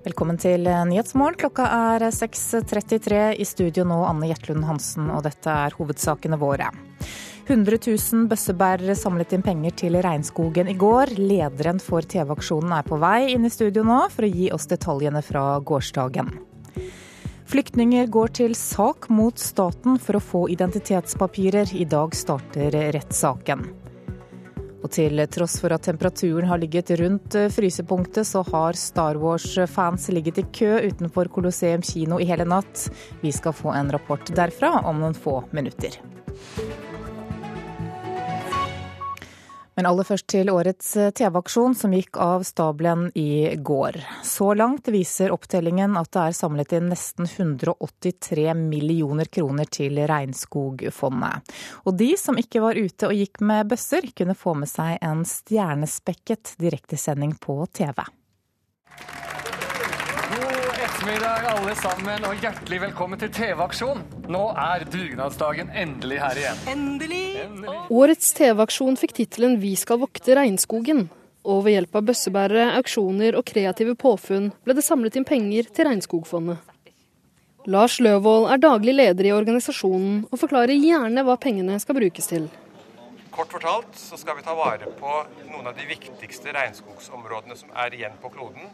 Velkommen til Nyhetsmorgen. Klokka er 6.33. I studio nå Anne Jetlund Hansen, og dette er hovedsakene våre. 100 000 bøssebærere samlet inn penger til regnskogen i går. Lederen for TV-aksjonen er på vei inn i studio nå for å gi oss detaljene fra gårsdagen. Flyktninger går til sak mot staten for å få identitetspapirer. I dag starter rettssaken. Og til tross for at temperaturen har ligget rundt eh, frysepunktet, så har Star Wars-fans ligget i kø utenfor Colosseum kino i hele natt. Vi skal få en rapport derfra om noen få minutter. Men aller først til årets eh, TV-aksjon som gikk av stabelen i går. Så langt viser opptellingen at det er samlet inn nesten 183 millioner kroner til Regnskogfondet. Og de som ikke var ute og gikk med bøsser, kunne få med seg en stjernespekket direktesending på TV ettermiddag, alle sammen, og hjertelig velkommen til TV-aksjon. Nå er dugnadsdagen endelig her igjen. Endelig! endelig. Årets TV-aksjon fikk tittelen 'Vi skal vokte regnskogen'. Og ved hjelp av bøssebærere, auksjoner og kreative påfunn ble det samlet inn penger til Regnskogfondet. Lars Løvold er daglig leder i organisasjonen og forklarer gjerne hva pengene skal brukes til. Kort fortalt så skal vi ta vare på noen av de viktigste regnskogsområdene som er igjen på kloden.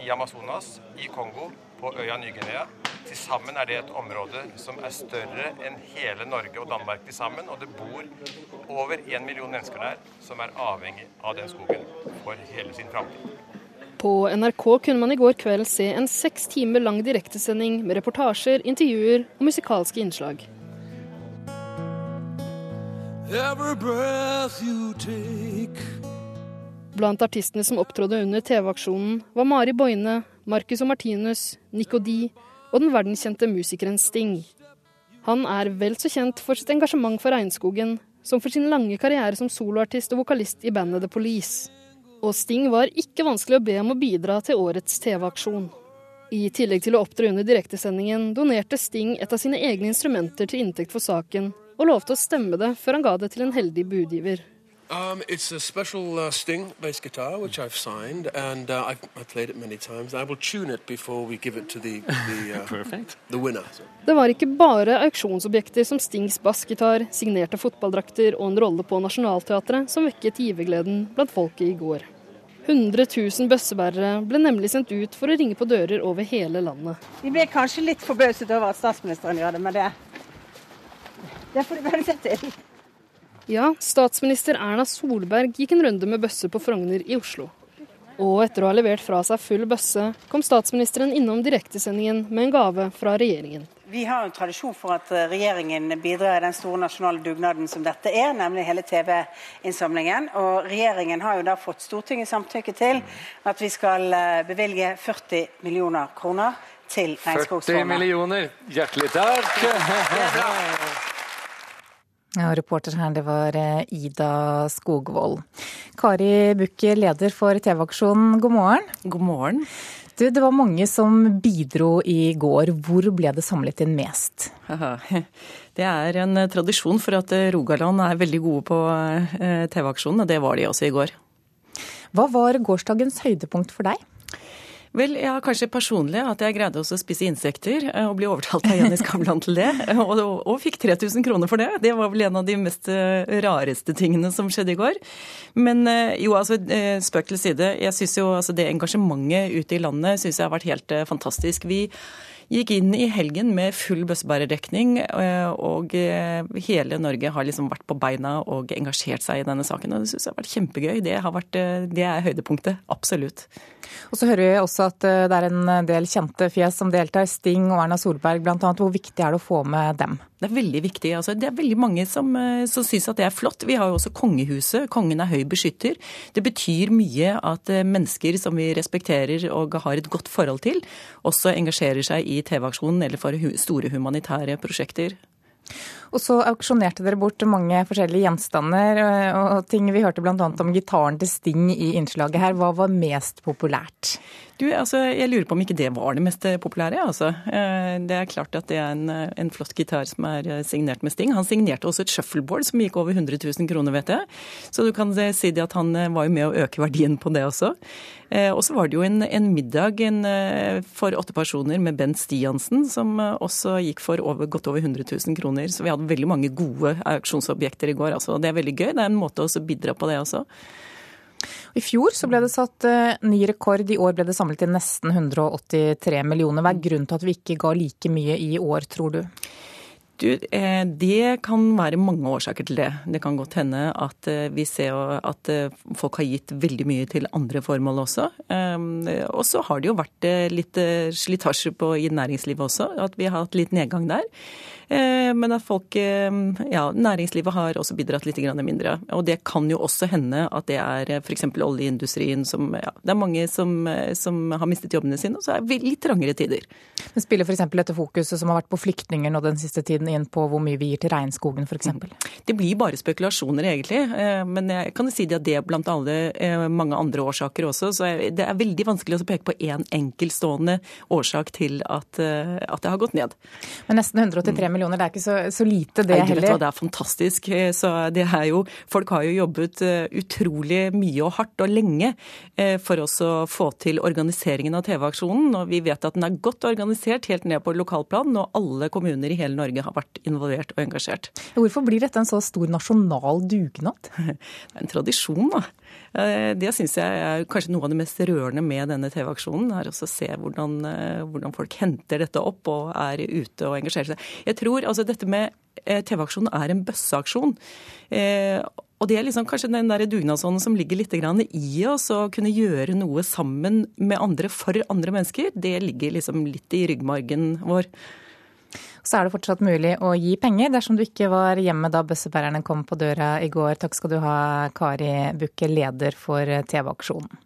I Amazonas, i Kongo på øya Ny-Guinea. Til sammen er det et område som er større enn hele Norge og Danmark til sammen. Og det bor over én million mennesker der som er avhengig av den skogen for hele sin framtid. På NRK kunne man i går kveld se en seks timer lang direktesending med reportasjer, intervjuer og musikalske innslag. Blant artistene som opptrådde under TV-aksjonen, var Mari Boine, Marcus og Martinus, Nico D og den verdenskjente musikeren Sting. Han er vel så kjent for sitt engasjement for regnskogen som for sin lange karriere som soloartist og vokalist i bandet The Police. Og Sting var ikke vanskelig å be om å bidra til årets TV-aksjon. I tillegg til å opptre under direktesendingen donerte Sting et av sine egne instrumenter til inntekt for saken, og lovte å stemme det før han ga det til en heldig budgiver. Um, it's a special uh, Sting bass guitar which I've signed, and uh, I've, I've, played it many times. I will tune it before we give it to the, the, uh, the winner. Det var ikke bare auksjonsobjekter som Stings bassgitar, signerte fotballdrakter og en rolle på Nationaltheatret som vekket givergleden blant folket i går. 100 000 bøssebærere ble nemlig sendt ut for å ringe på dører over hele landet. Vi ble kanskje litt forbauset over at statsministeren gjør det, men det, det får de bare se til. Ja, statsminister Erna Solberg gikk en runde med bøsse på Frogner i Oslo. Og etter å ha levert fra seg full bøsse, kom statsministeren innom direktesendingen med en gave fra regjeringen. Vi har en tradisjon for at eh, regjeringen bidrar i den store nasjonale dugnaden som dette er, nemlig hele TV-innsamlingen. Og regjeringen har jo da fått Stortingets samtykke til at vi skal eh, bevilge 40 millioner kroner til Regnskogsfondet. 40 millioner, hjertelig takk! Det er bra. Ja, reporter her, det var eh, Ida Skogvold. Kari Bukke, leder for TV-aksjonen, god morgen. God morgen. Du, det var mange som bidro i går. Hvor ble det samlet inn mest? Det er en eh, tradisjon for at eh, Rogaland er veldig gode på TV-aksjonen, og det var de også i går. Hva var gårsdagens høydepunkt for deg? Vel, ja, kanskje personlig at jeg greide også å spise insekter eh, og bli overtalt av Jenny Skavlan til det. Og, og, fikk 3000 kroner for det. Det var vel en av de mest eh, rareste tingene som skjedde i går. Men eh, jo, altså spøk til side. Jeg syns jo altså det engasjementet ute i landet synes jeg har vært helt fantastisk. Vi gikk inn i helgen med full bøssebærerdekning, og hele Norge har liksom vært på beina og engasjert seg i denne saken. Og det syns jeg har vært kjempegøy. Det, har vært, det er høydepunktet. Absolutt. Og så hører vi også at eh, det er en del kjente fjes som deltar. Sting og Erna Solberg bl.a. Hvor viktig er det å få med dem? Det er veldig viktig. Altså, det er veldig mange som, eh, som syns at det er flott. Vi har jo også kongehuset. Kongen er høy beskytter. Det betyr mye at eh, mennesker som vi respekterer og har et godt forhold til, også engasjerer seg i TV-aksjonen eller for store humanitære prosjekter. Og så auksjonerte dere bort mange forskjellige gjenstander og ting. Vi hørte bl.a. om gitaren til Sting i innslaget her. Hva var mest populært? Du, altså, Jeg lurer på om ikke det var det mest populære. altså. Eh, det er klart at det er en, en flott gitar som er eh, signert med Sting. Han signerte også et shuffleboard som gikk over 100 000 kroner, vet jeg. Så du kan si det at han eh, var jo med å øke verdien på det også. Og så var det jo en, en middag en, for åtte personer med Bent Stiansen, som også gikk for over, godt over 100 000 kroner. Så vi hadde veldig mange gode auksjonsobjekter i går. altså. Det er veldig gøy. Det er en måte å bidra på det også. I fjor så ble det satt uh, ny rekord. I år ble det samlet inn nesten 183 millioner. Hva er grunnen til at vi ikke ga like mye i år, tror du? Du, eh, det kan være mange årsaker til det. Det kan godt hende at eh, vi ser at folk har gitt veldig mye til andre formål også. Og så har det jo vært litt slitasje i næringslivet også, at vi har hatt litt nedgang der. Eh, men at folk eh, Ja, næringslivet har også bidratt litt mindre. Og det kan jo også hende at det er eh, f.eks. oljeindustrien som ja, Det er mange som, som, har mistet jobbene sine, og så er det litt trangere tider. Men Spiller f.eks. dette fokuset som har vært på flyktninger nå den siste tiden inn på hvor mye vi gir til regnskogen f.eks.? Mm. Det blir bare spekulasjoner egentlig. Men jeg kan si at det er blant alle mange andre årsaker også. Så det er veldig vanskelig å peke på én enkeltstående årsak til at, at det har gått ned. Men nesten 183 millioner, det er ikke så, så lite det Nei, heller. Det er fantastisk. Så det er jo, folk har jo jobbet eh, utrolig mye og hardt og lenge eh, for oss å få til organiseringen av TV-aksjonen. Og vi vet at den er godt organisert helt ned på lokalplan, og alle kommuner i hele Norge har vært involvert og engasjert. Hvorfor blir dette en så stor nasjonal dugnad? Det er en tradisjon, da. Det syns jeg er kanskje noe av det mest rørende med denne TV-aksjonen. er å se hvordan, eh, hvordan, folk henter dette opp og er ute og engasjerer seg. Jeg tror altså dette med eh, TV-aksjonen er en bøsseaksjon. Eh, og det er liksom kanskje den der dugnadsånden som ligger litt i oss, å kunne gjøre noe sammen med andre for andre mennesker. Det ligger liksom litt i ryggmargen vår så er det fortsatt mulig å gi penger dersom du ikke var hjemme da bøssebærerne kom på døra i går. Takk skal du ha, Kari Bukke, leder for TV-aksjonen.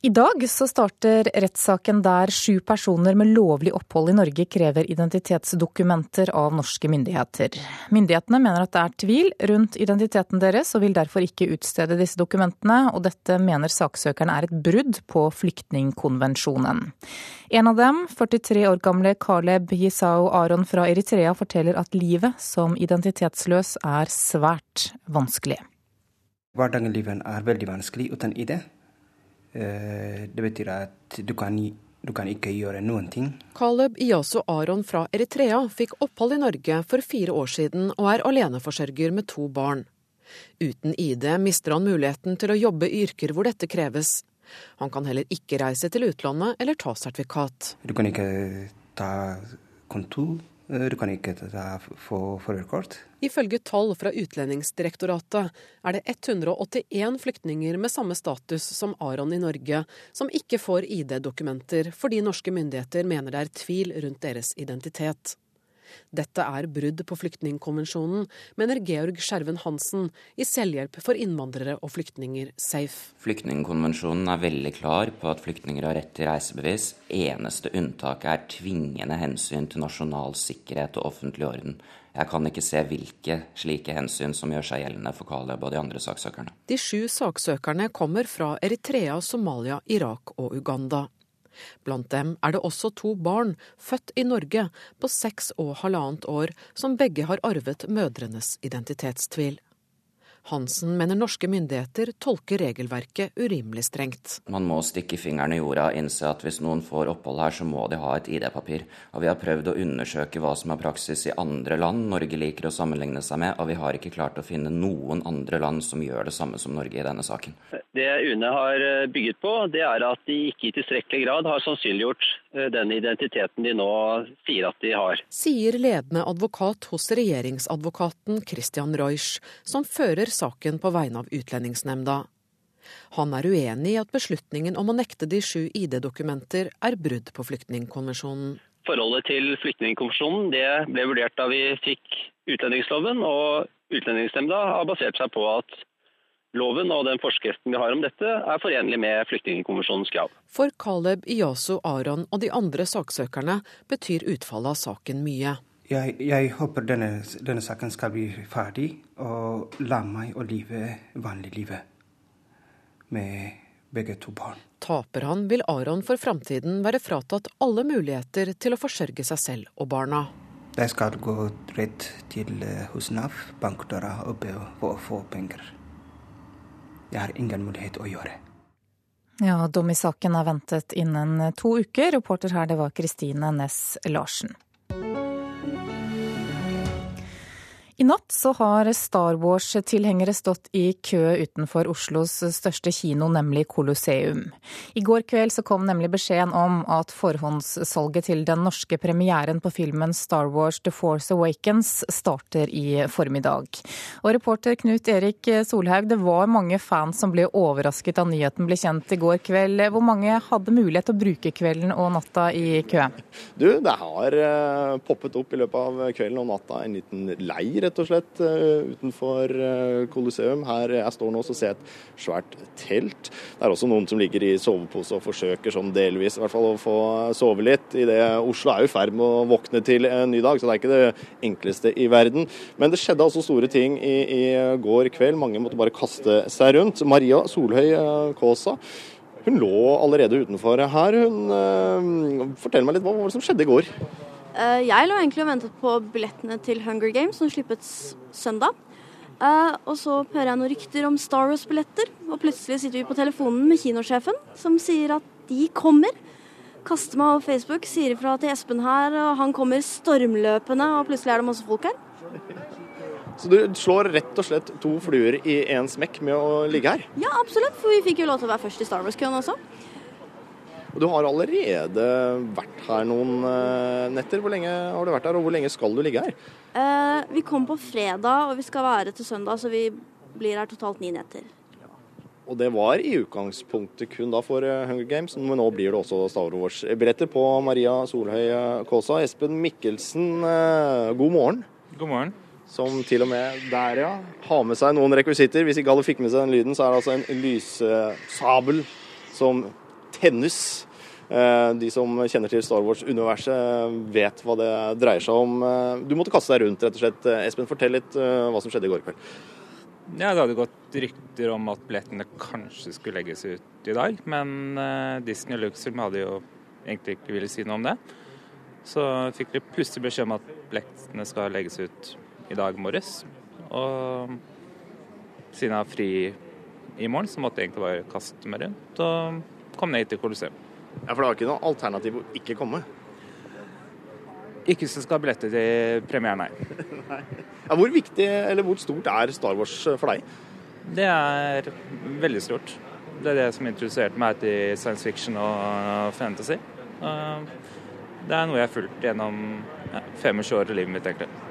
I dag så starter rettssaken der sju personer med lovlig opphold i Norge krever identitetsdokumenter av norske myndigheter. Myndighetene mener at det er tvil rundt identiteten deres, og vil derfor ikke utstede disse dokumentene, og dette mener saksøkerne er et brudd på flyktningkonvensjonen. En av dem, 43 år gamle Caleb Yisao Aron fra Eritrea, forteller at livet som identitetsløs er svært vanskelig. Hverdagen livet er veldig vanskelig uten ID. Eh, det betyr at du kan, du kan ikke gjøre noen ting. Caleb Iyasu Aron fra Eritrea fikk opphold i Norge for fire år siden og er aleneforsørger med to barn. Uten ID mister han muligheten til å jobbe i yrker hvor dette kreves. Han kan heller ikke reise til utlandet eller ta sertifikat. Du kan ikke ta kontor du kan ikke få førerkort. Ifølge tall fra Utlendingsdirektoratet er det 181 flyktninger med samme status som Aron i Norge, som ikke får ID-dokumenter fordi norske myndigheter mener det er tvil rundt deres identitet. Dette er brudd på flyktningkonvensjonen, mener Georg Skjerven Hansen i Selvhjelp for innvandrere og flyktninger, SAFE. Flyktningkonvensjonen er veldig klar på at flyktninger har rett til reisebevis. Eneste unntaket er tvingende hensyn til nasjonal sikkerhet og offentlig orden. Jeg kan ikke se hvilke slike hensyn som gjør seg gjeldende for Kaleb og de andre saksøkerne. De sju saksøkerne kommer fra Eritrea, Somalia, Irak og Uganda. Blant dem er det også to barn, født i Norge, på seks og halvannet år, som begge har arvet mødrenes identitetstvil. Hansen mener norske myndigheter tolker regelverket urimelig strengt. Man må stikke fingeren i jorda og innse at hvis noen får opphold her, så må de ha et ID-papir. Og vi har prøvd å undersøke hva som er praksis i andre land Norge liker å sammenligne seg med, og vi har ikke klart å finne noen andre land som gjør det samme som Norge i denne saken. Det UNE har bygget på, det er at de ikke i tilstrekkelig grad har sannsynliggjort den identiteten de nå sier at de har. Sier ledende advokat hos regjeringsadvokaten Christian Reusch, som fører saken på vegne av Utlendingsnemnda. Han er uenig i at beslutningen om å nekte de sju ID-dokumenter er brudd på flyktningkonvensjonen. Forholdet til flyktningkonvensjonen ble vurdert da vi fikk utlendingsloven, og Utlendingsnemnda har basert seg på at loven og den forskriften vi har om dette, er forenlig med flyktningkonvensjonens krav. For Caleb Iyasu Aron og de andre saksøkerne betyr utfallet av saken mye. Jeg, jeg håper denne, denne, saken skal bli ferdig, og la meg å leve vanlig livet med begge to barn. Taper han, vil Aron for framtiden være fratatt alle muligheter til å forsørge seg selv og barna. Jeg skal gå rett til eh, hos Nav, bankdøra, og be å få penger. Jeg har ingen mulighet å gjøre. Ja, Dom i saken er ventet innen to uker. Reporter her, det var Kristine Næss Larsen. I natt så har Star Wars-tilhengere stått i kø utenfor Oslos største kino, nemlig Colosseum. I går kveld så kom nemlig beskjeden om at forhåndssalget til den norske premieren på filmen Star Wars The Force Awakens starter i formiddag. Og reporter Knut Erik Solhaug, det var mange fans som ble overrasket da nyheten ble kjent i går kveld. Hvor mange hadde mulighet til å bruke kvelden og natta i kø? Du, det har uh, poppet opp i løpet av kvelden og natta en liten leir rett og slett, eh, utenfor eh, Colosseum. Her jeg står nå, så ser jeg et svært telt. Det er også noen som ligger i sovepose og forsøker sånn delvis i hvert fall å få sove litt. I det Oslo er i ferd med å våkne til en ny dag, så det er ikke det enkleste i verden. Men det skjedde altså store ting i, i går kveld. Mange måtte bare kaste seg rundt. Maria Solhøy eh, Kaasa. Hun lå allerede utenfor her. Hun, Fortell meg litt, hva var det som skjedde i går? Eh, jeg lå egentlig og ventet på billettene til Hunger Games, som slippet søndag. Uh, og så hører jeg noen rykter om Star Wars-billetter, og plutselig sitter vi på telefonen med kinosjefen, som sier at de kommer. Kaster meg over Facebook, sier ifra til Espen her, og han kommer stormløpende, og plutselig er det masse folk her. Så du slår rett og slett to fluer i én smekk med å ligge her? Ja, absolutt, for vi fikk jo lov til å være først i Star Wars-køen også. Og Du har allerede vært her noen eh, netter. Hvor lenge har du vært her, og hvor lenge skal du ligge her? Eh, vi kom på fredag, og vi skal være til søndag, så vi blir her totalt ni netter. Og det var i utgangspunktet kun da for eh, Hunger Games, men nå blir det også Star Wars-billetter på Maria Solhøy eh, Kaasa. Espen Mikkelsen, god morgen. God morgen. Som til og med der, ja, har med seg noen rekvisitter. Hvis ikke alle fikk med seg den lyden, så er det altså en lyssabel som tennes. Eh, de som kjenner til Star Wars-universet, vet hva det dreier seg om. Eh, du måtte kaste deg rundt, rett og slett. Espen, fortell litt eh, hva som skjedde i går kveld. Ja, Det hadde gått rykter om at billettene kanskje skulle legges ut i dag, men Disney og Luxem hadde jo egentlig ikke ville si noe om det. Så fikk vi plutselig beskjed om at billettene skal legges ut i dag morges. Og siden jeg har fri i morgen, så måtte jeg egentlig bare kaste meg rundt. og kom ned til Colosseum. Ja, For det var ikke noe alternativ å ikke komme? Ikke hvis du skal ha billetter til premieren, nei. nei. Ja, hvor viktig, eller hvor stort er Star Wars for deg? Det er veldig stort. Det er det som introduserte meg til science fiction og fantasy. Det er noe jeg har fulgt gjennom 25 år i livet mitt, egentlig.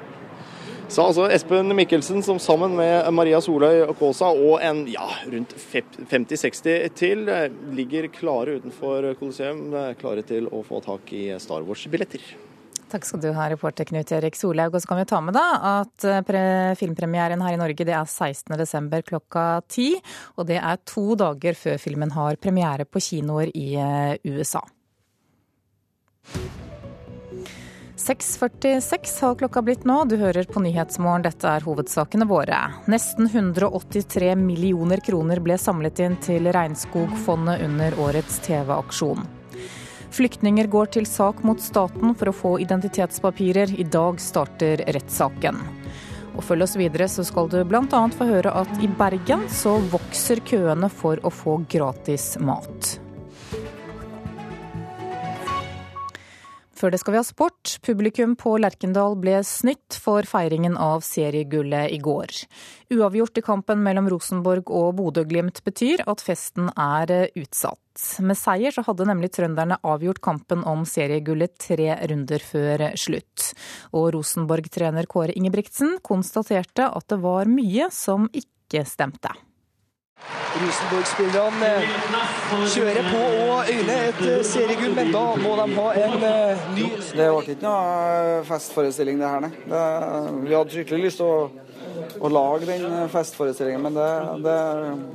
Sa altså Espen Mikkelsen, som sammen med Maria Soløy Kaasa og en ja, rundt 50-60 til eh, ligger klare utenfor Colosseum, eh, klare til å få tak i Star Wars-billetter. Takk skal du ha, reporter Knut Erik Solhaug. Og så kan vi ta med da at eh, filmpremieren her i Norge det er 16.12. klokka ti. Og det er to dager før filmen har premiere på kinoer i USA. 6.46 har klokka blitt nå. Du hører på Nyhetsmorgen. Dette er hovedsakene våre. Nesten 183 millioner kroner ble samlet inn til Regnskogfondet under årets TV-aksjon. Flyktninger går til sak mot staten for å få identitetspapirer. I dag starter rettssaken. Og følg oss videre, så skal du bl.a. få høre at i Bergen så vokser køene for å få gratis mat. Før det skal vi ha sport. Publikum på Lerkendal ble snytt for feiringen av seriegullet i går. Uavgjort i kampen mellom Rosenborg og Bodø-Glimt betyr at festen er utsatt. Med seier så hadde nemlig trønderne avgjort kampen om seriegullet tre runder før slutt. Og Rosenborg-trener Kåre Ingebrigtsen konstaterte at det var mye som ikke stemte. Rosenborg-spillerne kjører på og øyner et eh, seriegull, men da må de ha en eh, ny Det ble ikke noe festforestilling, det her, nei. Det, vi hadde skikkelig lyst til å å lage den festforestillingen, men det, det,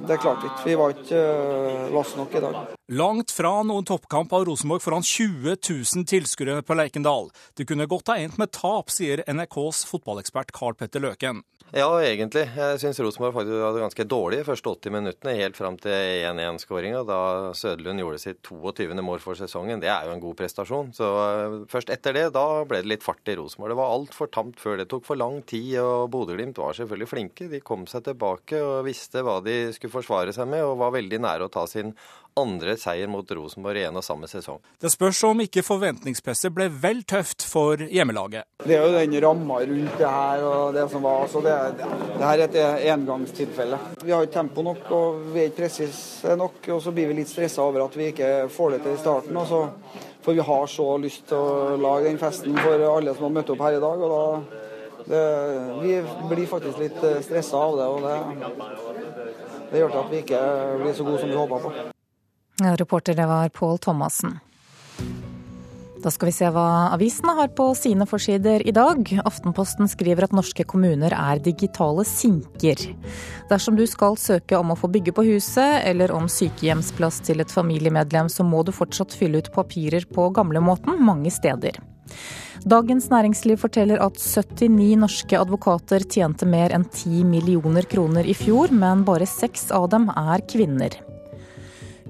det klarte ikke. Vi var ikke lass nok i dag. Langt fra noen toppkamp av Rosenborg foran 20 000 tilskuere på Lerkendal. Det kunne godt ha endt med tap, sier NRKs fotballekspert Carl Petter Løken. Ja, egentlig. Jeg syns Rosenborg faktisk var ganske dårlig de første 80 minuttene, helt fram til 1-1-skåringa, da Søderlund gjorde sitt 22. mål for sesongen. Det er jo en god prestasjon. Så eh, først etter det, da ble det litt fart i Rosenborg. Det var altfor tamt før. Det tok for lang tid, og Bodø-Glimt var selvfølgelig flinke. De kom seg tilbake og visste hva de skulle forsvare seg med, og var veldig nære å ta sin andre seier mot Rosenborg i en og samme sesong. Det spørs om ikke forventningspresset ble vel tøft for hjemmelaget. Det er jo den ramma rundt det her og det som var. så det, det her er et engangstilfelle. Vi har ikke tempo nok og vi er ikke presise nok. og Så blir vi litt stressa over at vi ikke får det til i starten. og så For vi har så lyst til å lage den festen for alle som har møtt opp her i dag. og da det, Vi blir faktisk litt stressa av det. og det, det gjør til at vi ikke blir så gode som vi håpa på. Reporter det var Pål Thomassen. Da skal vi se hva avisene har på sine forsider i dag. Aftenposten skriver at norske kommuner er digitale sinker. Dersom du skal søke om å få bygge på huset, eller om sykehjemsplass til et familiemedlem, så må du fortsatt fylle ut papirer på gamlemåten mange steder. Dagens Næringsliv forteller at 79 norske advokater tjente mer enn 10 millioner kroner i fjor, men bare seks av dem er kvinner.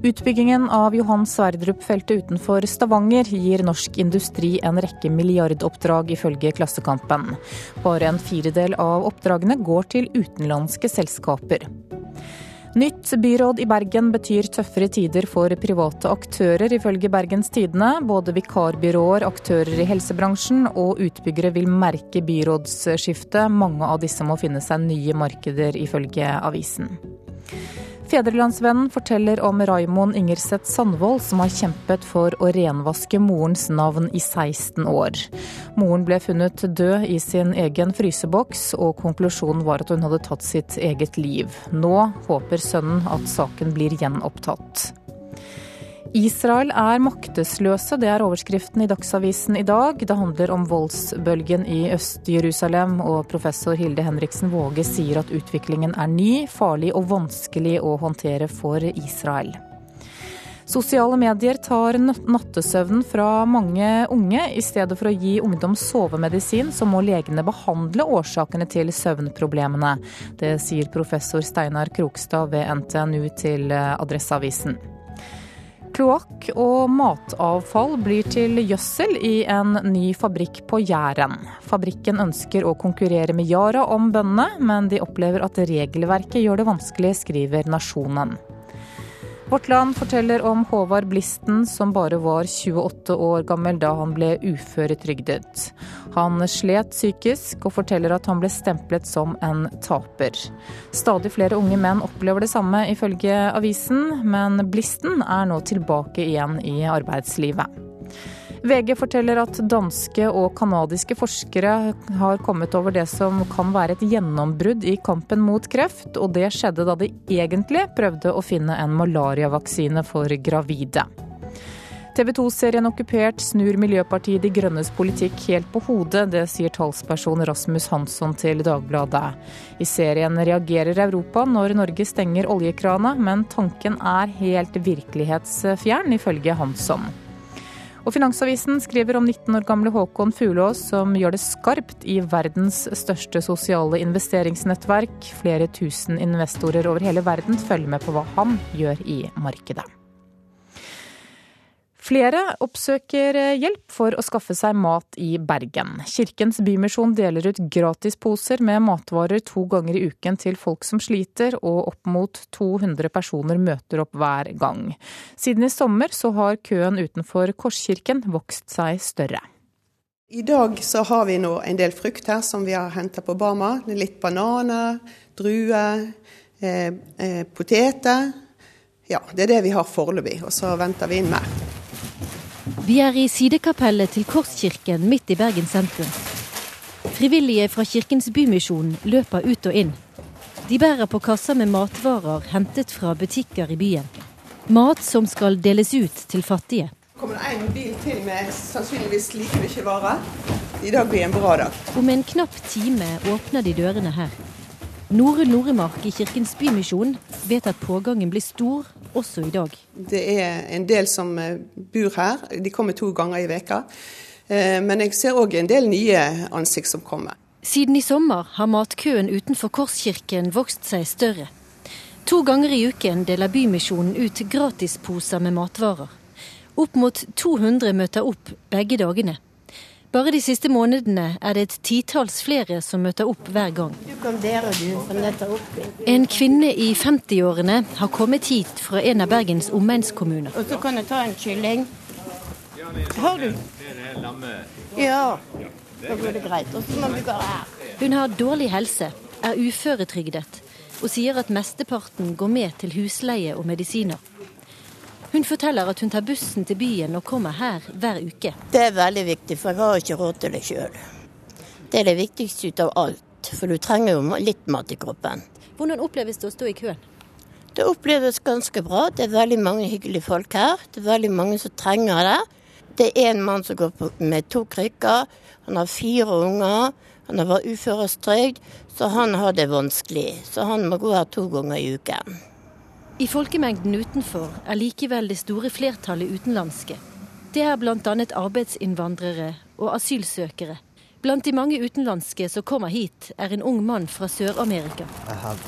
Utbyggingen av Johan Sverdrup-feltet utenfor Stavanger gir norsk industri en rekke milliardoppdrag, ifølge Klassekampen. Bare en firedel av oppdragene går til utenlandske selskaper. Nytt byråd i Bergen betyr tøffere tider for private aktører, ifølge Bergens Tidende. Både vikarbyråer, aktører i helsebransjen og utbyggere vil merke byrådsskiftet. Mange av disse må finne seg nye markeder, ifølge avisen. Fedrelandsvennen forteller om Raimond Ingerseth Sandvold, som har kjempet for å renvaske morens navn i 16 år. Moren ble funnet død i sin egen fryseboks, og konklusjonen var at hun hadde tatt sitt eget liv. Nå håper sønnen at saken blir gjenopptatt. Israel er maktesløse, det er overskriften i Dagsavisen i dag. Det handler om voldsbølgen i Øst-Jerusalem, og professor Hilde Henriksen Våge sier at utviklingen er ny, farlig og vanskelig å håndtere for Israel. Sosiale medier tar nattesøvnen fra mange unge. I stedet for å gi ungdom sovemedisin, så må legene behandle årsakene til søvnproblemene. Det sier professor Steinar Krokstad ved NTNU til Adresseavisen. Kloakk og matavfall blir til gjødsel i en ny fabrikk på Jæren. Fabrikken ønsker å konkurrere med Yara om bøndene, men de opplever at regelverket gjør det vanskelig, skriver Nasjonen. Vårt Land forteller om Håvard Blisten, som bare var 28 år gammel da han ble uføretrygdet. Han slet psykisk, og forteller at han ble stemplet som en taper. Stadig flere unge menn opplever det samme, ifølge avisen, men Blisten er nå tilbake igjen i arbeidslivet. VG forteller at danske og canadiske forskere har kommet over det som kan være et gjennombrudd i kampen mot kreft, og det skjedde da de egentlig prøvde å finne en malariavaksine for gravide. TV 2-serien Okkupert snur Miljøpartiet De Grønnes politikk helt på hodet. Det sier talsperson Rasmus Hansson til Dagbladet. I serien reagerer Europa når Norge stenger oljekrana, men tanken er helt virkelighetsfjern, ifølge Hansson. Og Finansavisen skriver om 19 år gamle Håkon Fuglås som gjør det skarpt i verdens største sosiale investeringsnettverk. Flere tusen investorer over hele verden følger med på hva han gjør i markedet. Flere oppsøker hjelp for å skaffe seg mat i Bergen. Kirkens Bymisjon deler ut gratisposer med matvarer to ganger i uken til folk som sliter, og opp mot 200 personer møter opp hver gang. Siden i sommer så har køen utenfor Korskirken vokst seg større. I dag så har vi nå en del frukt her som vi har henta på Bama. Litt bananer, druer, eh, eh, poteter. Ja, det er det vi har foreløpig. Og så venter vi inn mer. Vi er i sidekapellet til Korskirken midt i Bergen sentrum. Frivillige fra Kirkens Bymisjon løper ut og inn. De bærer på kasser med matvarer hentet fra butikker i byen. Mat som skal deles ut til fattige. Kommer det en bil til med sannsynligvis like mye varer? I dag blir en bra dag. Om en knapp time åpner de dørene her. Norunn Noremark i Kirkens Bymisjon vet at pågangen blir stor også i dag. Det er en del som eh, bor her. De kommer to ganger i veka. Eh, men jeg ser òg en del nye ansikt som kommer. Siden i sommer har matkøen utenfor Korskirken vokst seg større. To ganger i uken deler Bymisjonen ut gratisposer med matvarer. Opp mot 200 møter opp begge dagene. Bare de siste månedene er det et titalls flere som møter opp hver gang. En kvinne i 50-årene har kommet hit fra en av Bergens omegnskommuner. Og så kan jeg ta en kylling. Har du? Ja. Da går det greit. Og så må vi gå her. Hun har dårlig helse, er uføretrygdet og sier at mesteparten går med til husleie og medisiner. Hun forteller at hun tar bussen til byen og kommer her hver uke. Det er veldig viktig, for jeg har ikke råd til det sjøl. Det er det viktigste ut av alt, for du trenger jo litt mat i kroppen. Hvordan oppleves det å stå i køen? Det oppleves ganske bra. Det er veldig mange hyggelige folk her. Det er veldig mange som trenger det. Det er en mann som går med to krykker. Han har fire unger. Han har vært uførestrygd, så han har det vanskelig. Så han må gå her to ganger i uken. I folkemengden utenfor er likevel det store flertallet utenlandske. Det er bl.a. arbeidsinnvandrere og asylsøkere. Blant de mange utenlandske som kommer hit, er en ung mann fra Sør-Amerika. Uh,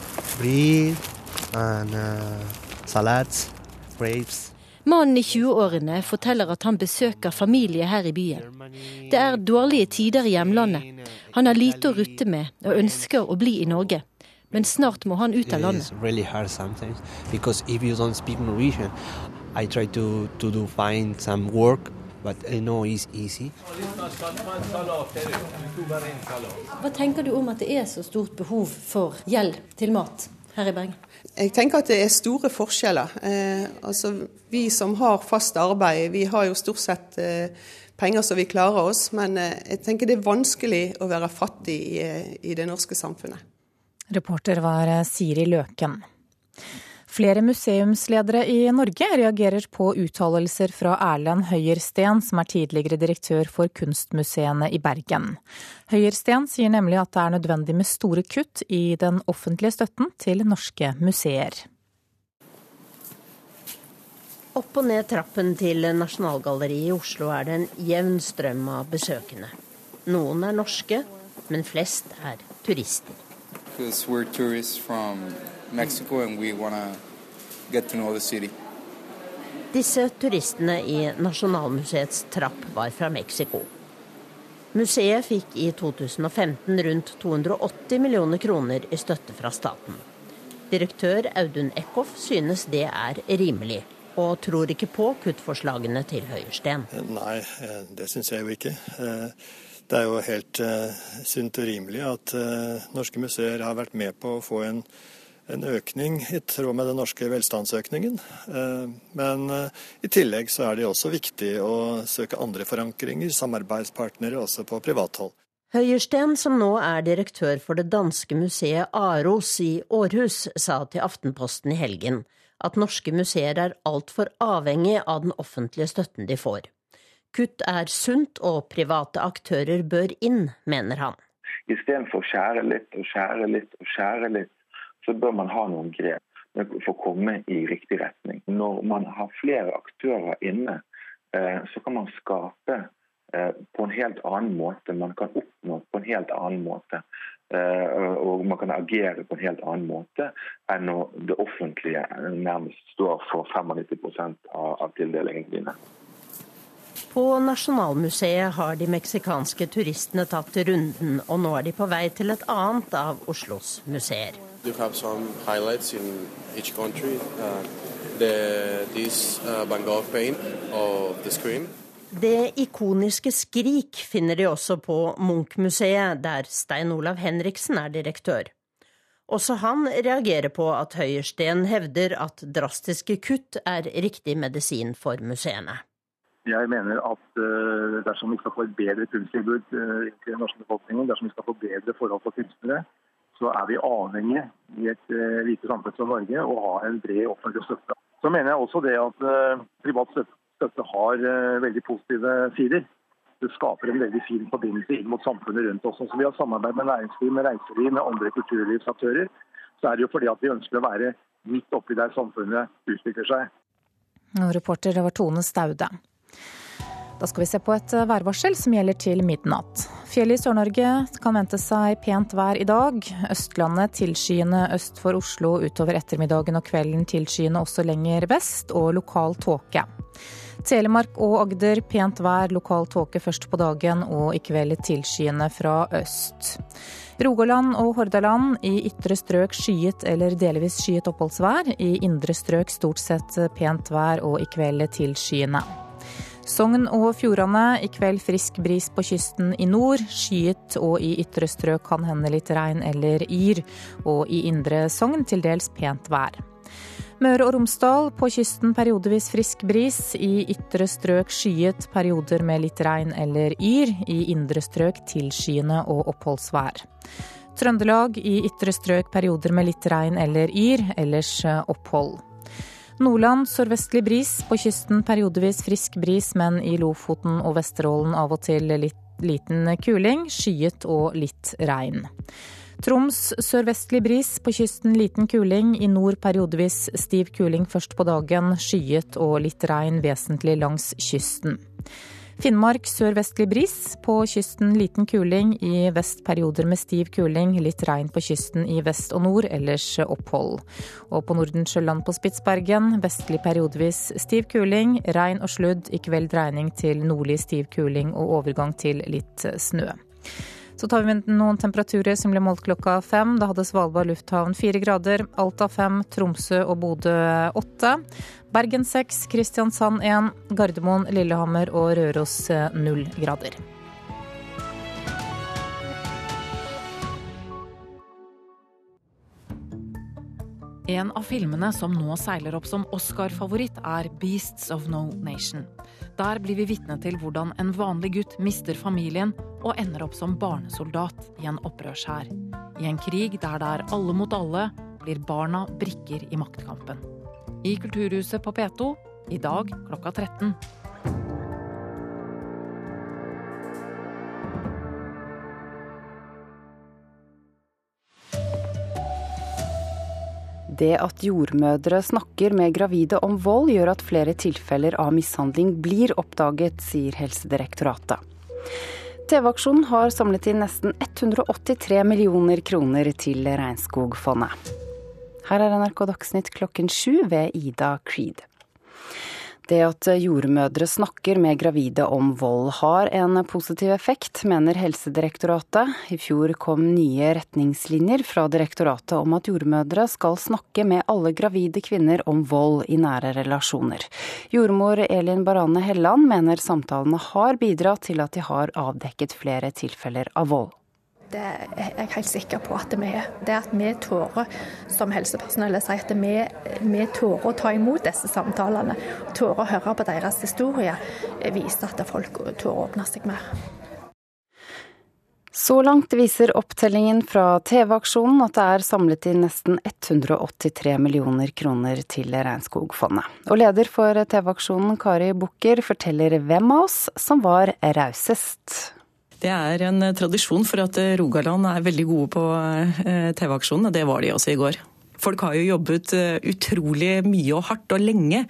Mannen i 20-årene forteller at han besøker familie her i byen. Det er dårlige tider i hjemlandet. Han har lite å rutte med og ønsker å bli i Norge men snart må han ut av landet. Hva tenker du om at det er så stort behov for hjelp til mat her i Bergen? Jeg tenker at det er store forskjeller. Eh, altså, vi som har fast arbeid, vi har jo stort sett eh, penger så vi klarer oss. Men eh, jeg tenker det er vanskelig å være fattig i, eh, i det norske samfunnet. Reporter var eh, Siri Løken. Flere museumsledere i Norge reagerer på uttalelser fra Erlend Høyersten, som er tidligere direktør for kunstmuseene i Bergen. Høyersten sier nemlig at det er nødvendig med store kutt i den offentlige støtten til norske museer. Opp og ned trappen til Nasjonalgalleriet i Oslo er det en jevn strøm av besøkende. Noen er norske, men flest er turister because we're tourists from Mexico and we want to get to know the city. Disse turistene i Nasjonalmuseets trapp var fra Mexico. Museet fikk i 2015 rundt 280 millioner kroner i støtte fra staten. Direktør Audun Eckhoff synes det er rimelig, og tror ikke på kuttforslagene til Høyersten. Nei, det syns jeg jo ikke. Det er jo helt uh, sunt og rimelig at uh, norske museer har vært med på å få en, en økning i tråd med den norske velstandsøkningen. Uh, men i tillegg så er det også viktig å søke andre forankringer, samarbeidspartnere også på privathold. Høyersten, som nå er direktør for det danske museet Aros i Århus, sa til Aftenposten i helgen at norske museer er altfor avhengig av den offentlige støtten de får. Kutt er sunt, og private aktører bør inn, mener han. Istedenfor å skjære litt og skjære litt og skjære litt, så bør man ha noen grep for å komme i riktig retning. Når man har flere aktører inne, eh, så kan man skape eh, på en helt annen måte. Man kan oppnå på en helt annen måte. Eh, og man kan agere på en helt annen måte enn når det offentlige nærmest står for 95% av tildelingene dine. På Nasjonalmuseet har de meksikanske turistene tatt runden, og nå er de på vei til et annet av Oslos museer. Uh, uh, det ikoniske Skrik finner de også på Munch-museet, der Stein Olav Henriksen er direktør. Også han reagerer på at Høyersten hevder at drastiske kutt er riktig medisin for museene. Jeg mener at uh, dersom vi skal få et bedre kunsttilbud uh, til den norske befolkningen, dersom vi skal få bedre forhold for kunstnere, så er vi avhengig i et uh, lite samfunn som Norge å ha en bred offentlig støtte. Så mener jeg også det at privat støtte, har veldig positive sider. det skaper en veldig fin forbindelse inn mot samfunnet rundt oss. Så Vi har samarbeid med næringsliv, med reiseliv, med andre kulturlivsaktører. Så er det jo fordi at vi ønsker å være midt oppi der samfunnet utvikler seg. Reporter det var Tone Staude. Da skal vi se på et eh, værvarsel som gjelder til midnatt. Fjellet i Sør-Norge kan vente seg pent vær i dag. Østlandet tilskyende øst for Oslo utover ettermiddagen og kvelden tilskyende også lenger vest, og lokal tåke. Telemark og Agder pent vær, lokal tåke først på dagen og i kveld tilskyende fra øst. Rogaland og Hordaland i ytre strøk skyet eller delvis skyet oppholdsvær. I indre strøk stort sett pent vær og i kveld tilskyende. Sogn og Fjordane i kveld frisk bris på kysten i nord. Skyet og i ytre strøk kan hende litt regn eller yr. Og i indre Sogn til dels pent vær. Møre og Romsdal på kysten periodevis frisk bris. I ytre strøk skyet, perioder med litt regn eller yr. I indre strøk tilskyende og oppholdsvær. Trøndelag i ytre strøk perioder med litt regn eller yr, ellers opphold. Nordland sørvestlig bris, på kysten periodevis frisk bris, men i Lofoten og Vesterålen av og til litt liten kuling, skyet og litt regn. Troms sørvestlig bris, på kysten liten kuling. I nord periodevis stiv kuling først på dagen, skyet og litt regn vesentlig langs kysten. Finnmark sørvestlig bris. På kysten liten kuling. I vest perioder med stiv kuling. Litt regn på kysten i vest og nord, ellers opphold. Og på Nordensjøland på Spitsbergen vestlig periodevis stiv kuling. Regn og sludd. I kveld dreining til nordlig stiv kuling og overgang til litt snø. Så tar vi med noen temperaturer som ble målt klokka fem. Da hadde Svalbard lufthavn fire grader, Alta fem, Tromsø og Bodø åtte. Bergen seks, Kristiansand én, Gardermoen, Lillehammer og Røros 0 eh, grader. En av filmene som nå seiler opp som Oscar-favoritt, er 'Beasts of No Nation'. Der blir vi vitne til hvordan en vanlig gutt mister familien og ender opp som barnesoldat i en opprørshær. I en krig der det er alle mot alle, blir barna brikker i maktkampen i Kulturhuset på P2 i dag klokka 13. Det at jordmødre snakker med gravide om vold, gjør at flere tilfeller av mishandling blir oppdaget, sier Helsedirektoratet. TV-aksjonen har samlet inn nesten 183 millioner kroner til Regnskogfondet. Her er NRK Dagsnytt klokken sju ved Ida Creed. Det at jordmødre snakker med gravide om vold har en positiv effekt, mener Helsedirektoratet. I fjor kom nye retningslinjer fra direktoratet om at jordmødre skal snakke med alle gravide kvinner om vold i nære relasjoner. Jordmor Elin Barane Helland mener samtalene har bidratt til at de har avdekket flere tilfeller av vold. Det er jeg helt sikker på at vi er. Det at vi tårer som helsepersonell sier at vi, vi tårer å ta imot disse samtalene, tårer å høre på deres historier, viser at folk tårer å åpne seg mer. Så langt viser opptellingen fra TV-aksjonen at det er samlet inn nesten 183 millioner kroner til Regnskogfondet. Og leder for TV-aksjonen, Kari Bukker, forteller hvem av oss som var rausest. Det er en eh, tradisjon for at eh, Rogaland er veldig gode på eh, TV-aksjonen, og det var de også i går. Folk har jo jobbet utrolig mye og hardt og lenge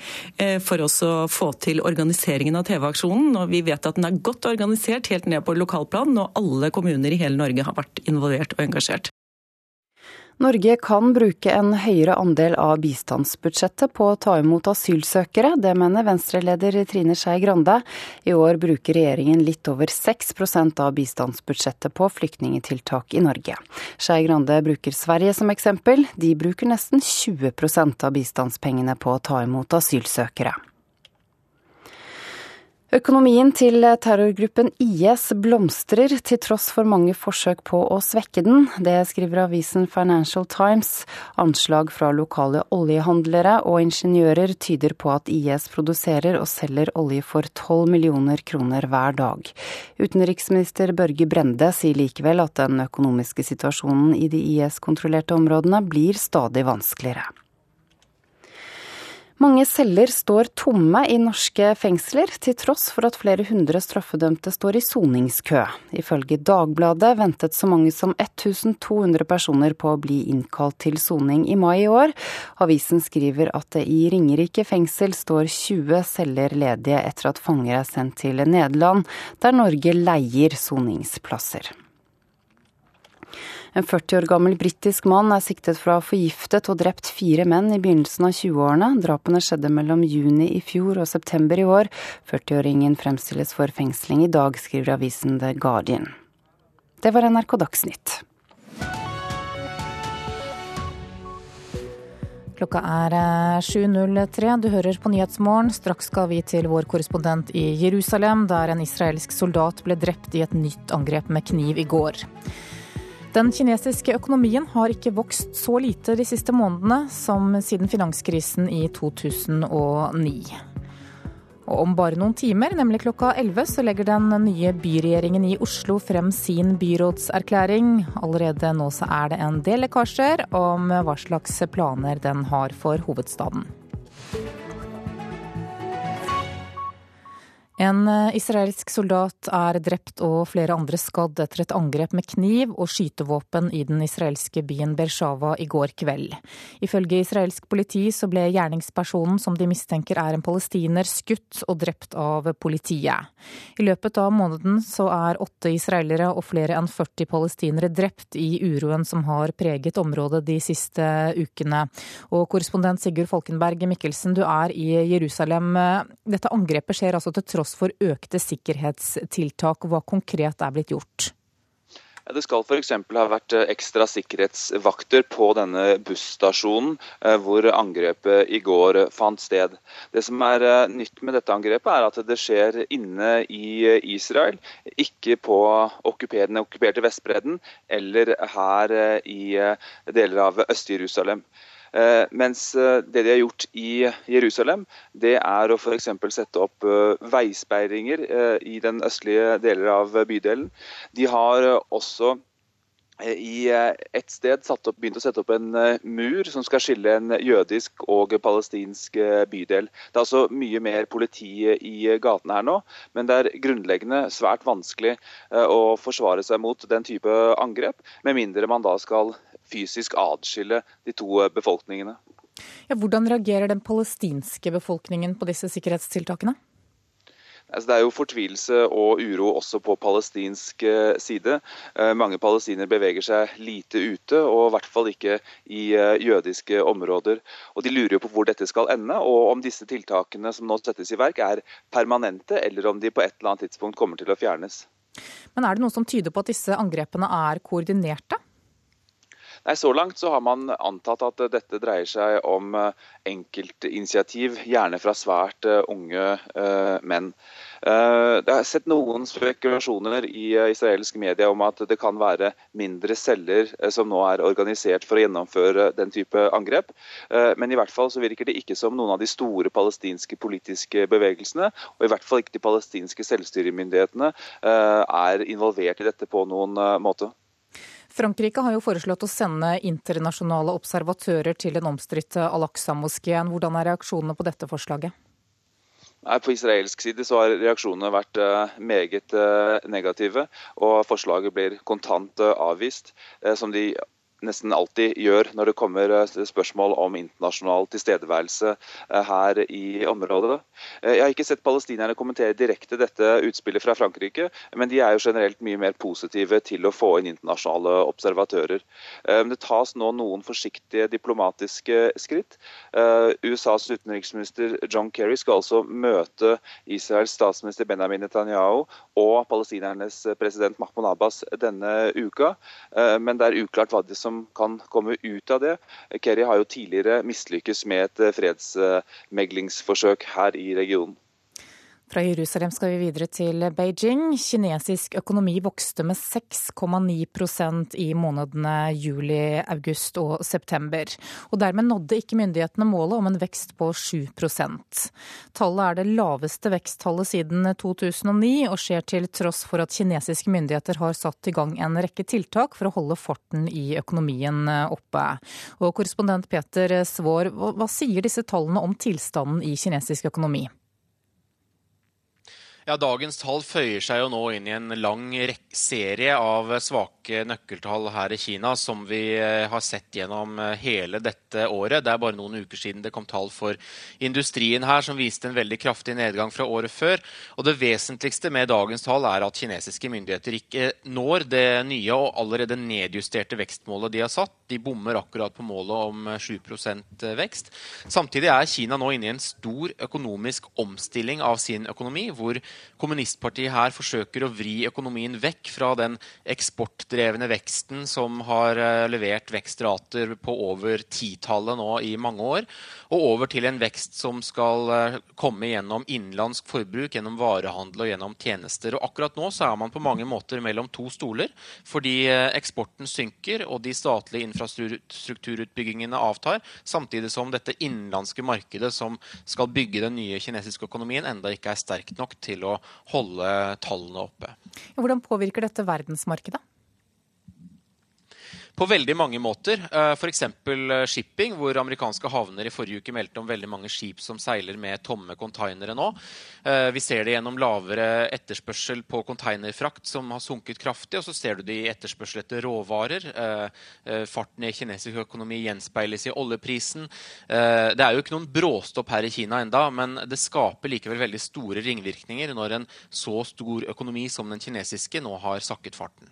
for oss å få til organiseringen av TV-aksjonen. Og vi vet at den er godt organisert helt ned på lokalplan, og alle kommuner i hele Norge har vært involvert og engasjert. Norge kan bruke en høyere andel av bistandsbudsjettet på å ta imot asylsøkere. Det mener Venstre-leder Trine Skei Grande. I år bruker regjeringen litt over 6% av bistandsbudsjettet på flyktningetiltak i Norge. Skei Grande bruker Sverige som eksempel. De bruker nesten 20% av bistandspengene på å ta imot asylsøkere. Økonomien til terrorgruppen IS blomstrer til tross for mange forsøk på å svekke den. Det skriver avisen Financial Times. Anslag fra lokale oljehandlere og ingeniører tyder på at IS produserer og selger olje for 12 millioner kroner hver dag. Utenriksminister Børge Brende sier likevel at den økonomiske situasjonen i de IS-kontrollerte områdene blir stadig vanskeligere. Mange celler står tomme i norske fengsler, til tross for at flere hundre straffedømte står i soningskø. Ifølge Dagbladet ventet så mange som 1200 personer på å bli innkalt til soning i mai i år. Avisen skriver at det i Ringerike fengsel står 20 celler ledige etter at fanger er sendt til Nederland, der Norge leier soningsplasser. En 40 år gammel britisk mann er siktet for å ha forgiftet og drept fire menn i begynnelsen av 20-årene. Drapene skjedde mellom juni i fjor og september i år. 40-åringen fremstilles for fengsling i dag, skriver avisen The Guardian. Det var NRK Dagsnytt. Klokka er 7.03. Eh, du hører på Nyhetsmorgen. Straks skal vi til vår korrespondent i Jerusalem, der en israelsk soldat ble drept i et nytt angrep med kniv i går. Den kinesiske økonomien har ikke vokst så lite de siste månedene som siden finanskrisen i 2009. Og om bare noen timer, nemlig klokka 11, så legger den nye byregjeringen i Oslo frem sin byrådserklæring. Allerede nå så er det en del lekkasjer om hva slags planer den har for hovedstaden. En eh, israelsk soldat er drept og flere andre skadd etter et angrep med kniv og skytevåpen i den israelske byen Bershava i går kveld. Ifølge israelsk politi så ble gjerningspersonen som de mistenker er en palestiner, skutt og drept av politiet. I løpet av måneden så er åtte israelere og flere enn 40 palestinere drept i uroen som har preget området de siste ukene. Og korrespondent Sigurd Falkenberg Mikkelsen, du er i Jerusalem. Dette angrepet skjer altså til tross tross for økte sikkerhetstiltak. Hva konkret er blitt gjort? Det skal f.eks. ha vært eh, ekstra sikkerhetsvakter på denne busstasjonen eh, hvor angrepet i går fant sted. Det som er eh, nytt med dette angrepet, er at det skjer inne i Israel, ikke på den okkuperte Vestbredden eller her i deler av Øst-Jerusalem. Eh, mens eh, det de har gjort i Jerusalem, det er å f.eks. sette opp eh, veisperringer i den østlige deler av bydelen. De har også i et sted opp, begynt å sette opp en mur som skal skille en jødisk og palestinsk bydel. Det er altså mye mer politi i gatene her nå, men det er grunnleggende svært vanskelig å forsvare seg mot den type angrep, med mindre man da skal fysisk adskille de to eh, befolkningene. Ja, hvordan reagerer den palestinske befolkningen på disse sikkerhetstiltakene? Altså, det er jo fortvilelse og uro også på palestinsk eh, side. Eh, mange palestinere beveger seg lite ute, og i hvert fall ikke i jødiske områder. Og De lurer jo på hvor dette skal ende, og om disse tiltakene som nå settes i verk er permanente, eller om de på et eller annet tidspunkt kommer til å fjernes. Men er det noe som tyder på at disse angrepene er koordinerte? Nei, Så langt så har man antatt at dette dreier seg om eh, enkeltinitiativ, gjerne fra svært eh, unge uh, menn. Jeg har sett noen spekulasjoner i israelsk media om at det kan være mindre celler som nå er organisert for å gjennomføre den type angrep. Men i hvert fall så virker det ikke som noen av de store palestinske politiske bevegelsene, og i hvert fall ikke de palestinske selvstyremyndighetene, er involvert i dette på noen måte. Frankrike har jo foreslått å sende internasjonale observatører til den omstridte Al-Aqsa-moskeen. Hvordan er reaksjonene på dette forslaget? På israelsk side så har reaksjonene vært eh, meget eh, negative, og forslaget blir kontant eh, avvist. Som de nesten alltid gjør når det kommer eh, spørsmål om internasjonal tilstedeværelse eh, her i området. Eh, jeg har ikke sett palestinerne kommentere direkte dette utspillet fra Frankrike, men de er jo generelt mye mer positive til å få inn internasjonale observatører. Det tas nå noen forsiktige diplomatiske skritt. USAs utenriksminister John Kerry skal altså møte Israels statsminister Benjamin Netanyahu og palestinernes president Mahmoud Abbas denne uka, men det er uklart hva de som som kan komme ut av det. Kerry har jo tidligere mislykkes med et fredsmeglingsforsøk her i regionen. Fra Jerusalem skal vi videre til Beijing. Kinesisk økonomi vokste med 6,9% i månedene juli, august og september. Og dermed nådde ikke myndighetene målet om en vekst på 7% Tallet er det laveste veksttallet siden 2009, og skjer til tross for at kinesiske myndigheter har satt i gang en rekke tiltak for å holde farten i økonomien oppe. Og korrespondent Peter Svaar, hva sier disse tallene om tilstanden i kinesisk økonomi? Ja, Dagens tall føyer seg jo nå inn i en lang serie av svake nøkkeltall her i Kina, som vi eh, har sett gjennom eh, hele dette året. Det er bare noen uker siden det kom tall for industrien her som viste en veldig kraftig nedgang fra året før. Og Det vesentligste med dagens tall er at kinesiske myndigheter ikke når det nye og allerede nedjusterte vekstmålet de har satt. De bommer akkurat på målet om 7 eh, vekst. Samtidig er Kina nå inne i en stor økonomisk omstilling av sin økonomi. hvor kommunistpartiet her forsøker å vri økonomien vekk fra den eksportdrevne veksten som har eh, levert vekstrater på over titallet nå i mange år, og over til en vekst som skal eh, komme gjennom innenlandsk forbruk, gjennom varehandel og gjennom tjenester. Og akkurat nå så er man på mange måter mellom to stoler, fordi eh, eksporten synker og de statlige infrastrukturutbyggingene avtar, samtidig som dette innenlandske markedet som skal bygge den nye kinesiske økonomien, enda ikke er sterkt nok til å holde tallene oppe. Hvordan påvirker dette verdensmarkedet? På veldig mange måter. Eh, F.eks. Eh, shipping, hvor amerikanske havner i forrige uke meldte om veldig mange skip som seiler med tomme konteinere nå. Eh, vi ser det gjennom lavere etterspørsel på containerfrakt, som har sunket kraftig. Og så ser du det i etterspørsel etter råvarer. Farten i kinesisk økonomi gjenspeiles i oljeprisen. Det er jo ikke noen bråstopp her i Kina enda, men det skaper likevel veldig store ringvirkninger når en så stor økonomi som den kinesiske nå har sakket farten.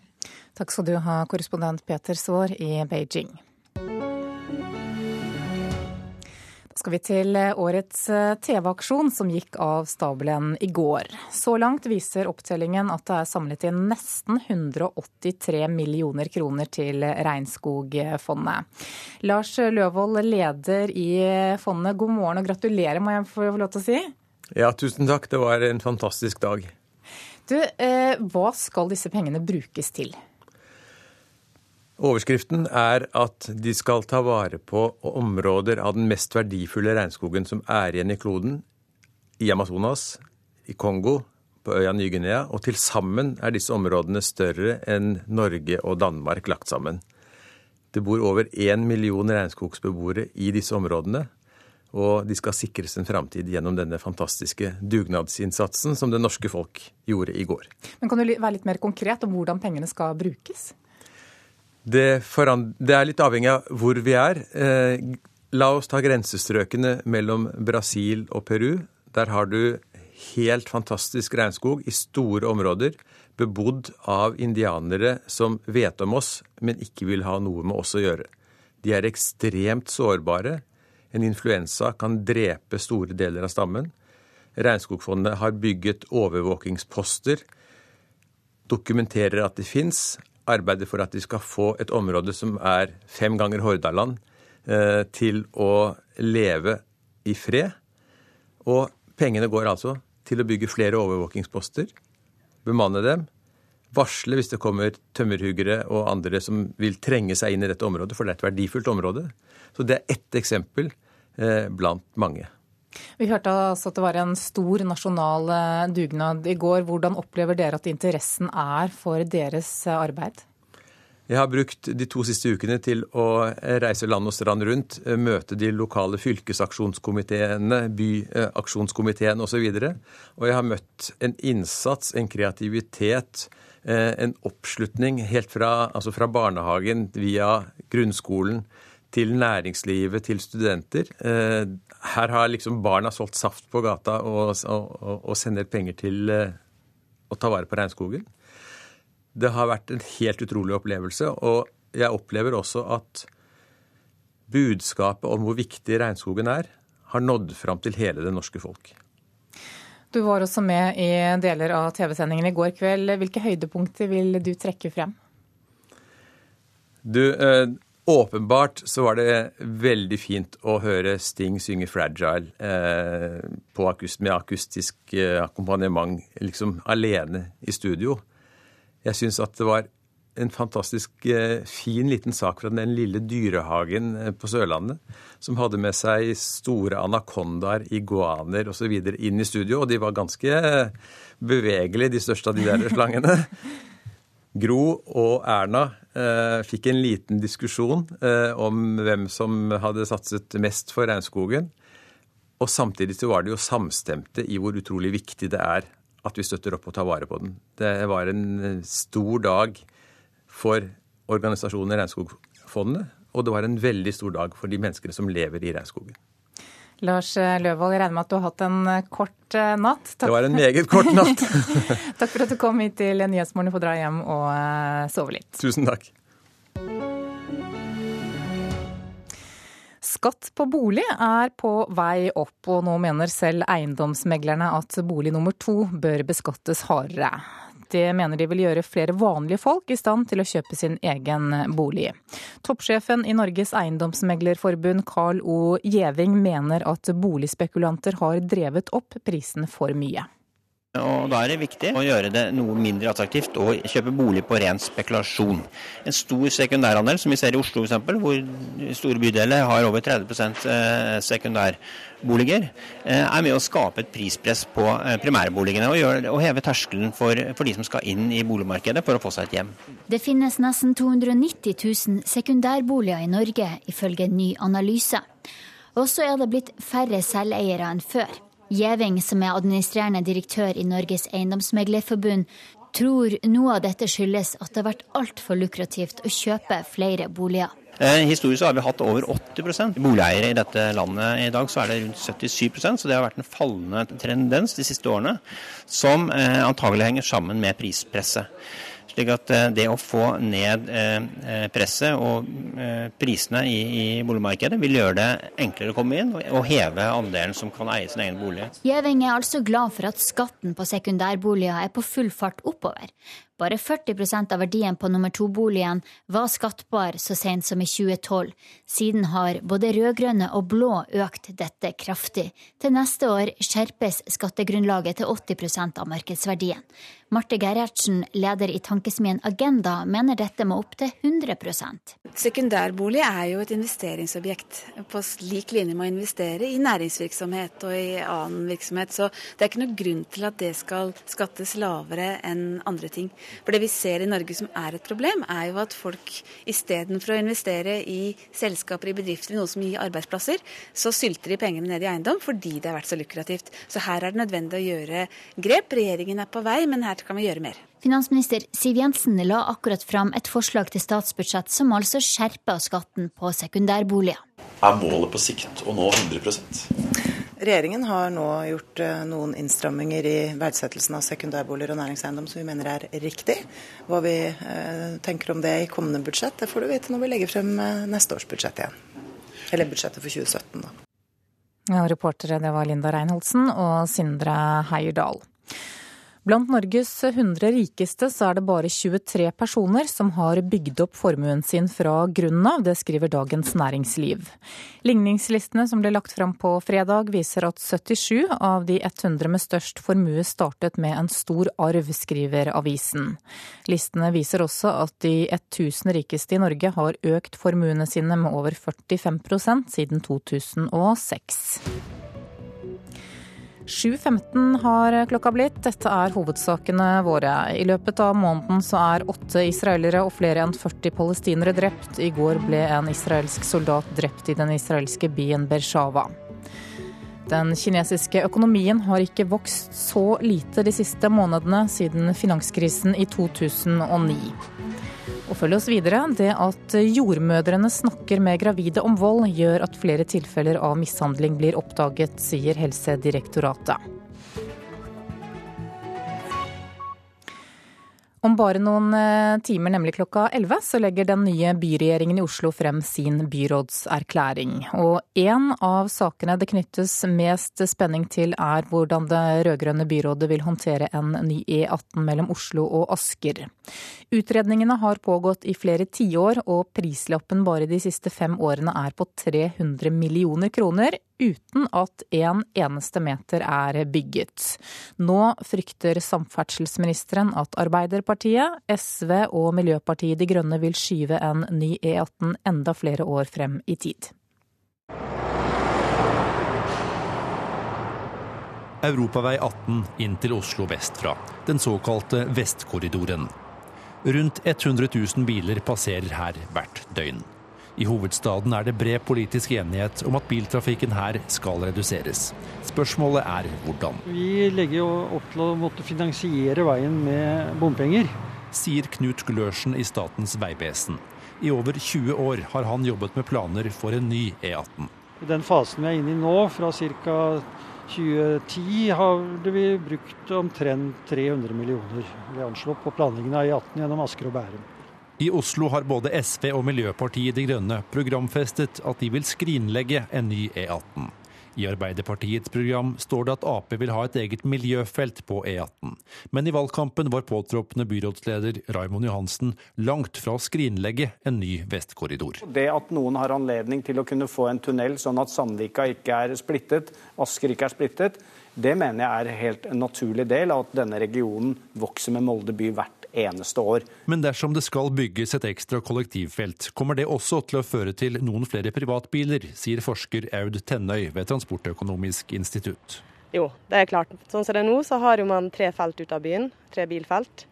Takk skal du ha, korrespondent Peter Svaar i Beijing. Da skal vi til årets eh, TV-aksjon som gikk av stabelen i går. Så langt viser opptellingen at det er samlet inn nesten 183 millioner kroner til Regnskogfondet. Lars Løvold, leder i fondet, god morgen og gratulerer, må jeg få lov til å si? Ja, tusen takk. Det var en fantastisk dag. Du, eh, hva skal disse pengene brukes til? Overskriften er at de skal ta vare på områder av den mest verdifulle regnskogen som er igjen i kloden, i Amazonas, i Kongo, på øya Ny-Guinea, og til sammen er disse områdene større enn Norge og Danmark lagt sammen. Det bor over én million regnskogsbeboere i disse områdene, og de skal sikres en framtid gjennom denne fantastiske dugnadsinnsatsen som det norske folk gjorde i går. Men Kan du være litt mer konkret om hvordan pengene skal brukes? Det, det er litt avhengig av hvor vi er. Eh, la oss ta grensestrøkene mellom Brasil og Peru. Der har du helt fantastisk regnskog i store områder, bebodd av indianere som vet om oss, men ikke vil ha noe med oss å gjøre. De er ekstremt sårbare en influensa kan drepe store deler av stammen. Regnskogfondet har bygget overvåkingsposter, dokumenterer at de fins, arbeider for at de skal få et område som er fem ganger Hordaland, eh, til å leve i fred. Og pengene går altså til å bygge flere overvåkingsposter, bemanne dem, varsle hvis det kommer tømmerhuggere og andre som vil trenge seg inn i dette området, for det er et verdifullt område. Så det er ett eksempel blant mange. Vi hørte altså at det var en stor nasjonal eh, dugnad i går. Hvordan opplever dere at interessen er for deres eh, arbeid? Jeg har brukt de to siste ukene til å reise land og strand rundt, møte de lokale fylkesaksjonskomiteene, byaksjonskomiteen osv. Og, så og jeg har møtt en innsats, en kreativitet, en oppslutning helt fra, altså fra barnehagen via grunnskolen til næringslivet, til studenter. Eh, her har liksom barna solgt saft på gata og, og, og sender penger til eh, å ta vare på regnskogen. Det har vært en helt utrolig opplevelse, og jeg opplever også at budskapet om hvor viktig regnskogen er, har nådd fram til hele det norske folk. Du var også med i deler av TV-sendingen i går kveld. Hvilke høydepunkter vil du trekke frem? Du, eh, Åpenbart så var det veldig fint å høre Sting synge 'Fragile' eh, akust, med akustisk eh, akkompagnement, liksom alene i studio. Jeg syns at det var en fantastisk eh, fin liten sak fra den lille dyrehagen eh, på Sørlandet, som hadde med seg store anakondaer, iguaner osv. inn i studio. Og de var ganske bevegelige, de største av de der slangene. Gro og Erna eh, fikk en liten diskusjon eh, om hvem som hadde satset mest for regnskogen. Og samtidig så var de jo samstemte i hvor utrolig viktig det er at vi støtter opp og tar vare på den. Det var en eh, stor dag for organisasjonen Regnskogfondet, og det var en veldig stor dag for de menneskene som lever i regnskogen. Lars Løvold, jeg regner med at du har hatt en eh, kort eh, natt. Takk. Det var en meget kort natt. takk for at du kom hit til Nyhetsmorgen. Du får dra hjem og eh, sove litt. Tusen takk. Skatt på bolig er på vei opp, og nå mener selv eiendomsmeglerne at bolig nummer to bør beskattes hardere. Det mener de vil gjøre flere vanlige folk i stand til å kjøpe sin egen bolig. Toppsjefen i Norges eiendomsmeglerforbund, Carl O. Gjeving, mener at boligspekulanter har drevet opp prisen for mye. Og Da er det viktig å gjøre det noe mindre attraktivt å kjøpe bolig på ren spekulasjon. En stor sekundærandel, som vi ser i Oslo f.eks., hvor store bydeler har over 30 eh, sekundærboliger, eh, er med å skape et prispress på eh, primærboligene og, gjør, og heve terskelen for, for, de som skal inn i boligmarkedet for å få seg et hjem. Det finnes nesten 290 000 sekundærboliger i Norge, ifølge en ny analyse. Og så er det blitt færre selveiere enn før. Gjeving, som er administrerende direktør i Norges eiendomsmeglerforbund, tror noe av dette skyldes at det har vært altfor lukrativt å kjøpe flere boliger. Eh, historisk har vi hatt over 80% boligeiere i dette landet. I dag så er det rundt 77% så det har vært en fallende tendens de siste årene, som eh, antagelig henger sammen med prispresset. Slik at eh, det å få ned eh, eh, presset og prisene i, i boligmarkedet vil gjøre det enklere å komme inn og heve andelen som kan eie sin egen bolig. Gjeving er altså glad for at skatten på sekundærboliger er på full fart oppover. Bare 40% av verdien på nummer to-boligen var skattbar så sent som i 2012. Siden har både rød-grønne og blå økt dette kraftig. Til neste år skjerpes skattegrunnlaget til 80% av markedsverdien. Marte Gerhardsen, leder i tankesmien Agenda, mener dette må opp til 100% Sekundærbolig er jo et investeringsobjekt, på lik linje med å investere i næringsvirksomhet og i annen virksomhet. Så det er ikke noe grunn til at det skal skattes lavere enn andre ting. For det vi ser i Norge som er et problem, er jo at folk istedenfor å investere i selskaper, i bedrifter, i noe som gir arbeidsplasser, så sylter de pengene ned i eiendom fordi det har vært så lukrativt. Så her er det nødvendig å gjøre grep. Regjeringen er på vei, men her kan vi gjøre mer. Finansminister Siv Jensen la akkurat fram et forslag til statsbudsjett som altså skjerper skatten på sekundærboliger. Er målet på sikt å nå 100% Regjeringen har nå gjort eh, noen innstramminger i verdsettelsen av sekundærboliger og næringseiendom som vi mener er riktig. Hva vi eh, tenker om det i kommende budsjett, det får du vite når vi legger frem eh, neste års budsjett igjen. Eller budsjettet for 2017, da. Ja, reportere det var Linda Reinholdsen og Sindre Heierdal. Blant Norges 100 rikeste så er det bare 23 personer som har bygd opp formuen sin fra grunnen av, det skriver Dagens Næringsliv. Ligningslistene som ble lagt fram på fredag viser at 77 av de 100 med størst formue startet med en stor arv, skriver avisen. Listene viser også at de 1000 rikeste i Norge har økt formuene sine med over 45% siden 2006. 7.15 har klokka blitt. Dette er hovedsakene våre. I løpet av måneden så er åtte israelere og flere enn 40 palestinere drept. I går ble en israelsk soldat drept i den israelske byen Bershava. Den kinesiske økonomien har ikke vokst så lite de siste månedene siden finanskrisen i 2009. Og følg oss videre. Det at jordmødrene snakker med gravide om vold, gjør at flere tilfeller av mishandling blir oppdaget, sier Helsedirektoratet. Om bare noen eh, timer, nemlig klokka 11, så legger den nye byregjeringen i Oslo frem sin byrådserklæring. Og en av sakene det knyttes mest spenning til er hvordan det rød-grønne byrådet vil håndtere en ny E18 mellom Oslo og Asker. Utredningene har pågått i flere tiår, og prislappen bare de siste fem årene er på 300 millioner kroner, uten at en eneste meter er bygget. Nå frykter samferdselsministeren at Arbeiderpartiet, SV og Miljøpartiet De Grønne vil skyve en ny E18 enda flere år frem i tid. Europavei 18 inn til Oslo vestfra, den såkalte Vestkorridoren. Rundt 100 000 biler passerer her hvert døgn. I hovedstaden er det bred politisk enighet om at biltrafikken her skal reduseres. Spørsmålet er hvordan. Vi legger jo opp til å måtte finansiere veien med bompenger. Sier Knut Glørsen i Statens vegvesen. I over 20 år har han jobbet med planer for en ny E18. I den fasen vi er inne i nå, fra ca. 2010, har vi brukt omtrent 300 millioner vi anslått på planleggingen av E18 gjennom Asker og Bærum. I Oslo har både SV og Miljøpartiet De Grønne programfestet at de vil skrinlegge en ny E18. I Arbeiderpartiets program står det at Ap vil ha et eget miljøfelt på E18. Men i valgkampen var påtroppende byrådsleder Raimond Johansen langt fra å skrinlegge en ny vestkorridor. Det at noen har anledning til å kunne få en tunnel sånn at Sandvika ikke er splittet, Asker ikke er splittet, det mener jeg er helt en helt naturlig del av at denne regionen vokser med Molde by hvert eneste år. Men dersom det skal bygges et ekstra kollektivfelt, kommer det også til å føre til noen flere privatbiler, sier forsker Aud Tennøy ved Transportøkonomisk institutt. Jo, det er klart. Sånn som det er nå, så har man tre felt ut av byen. Tre bilfelt.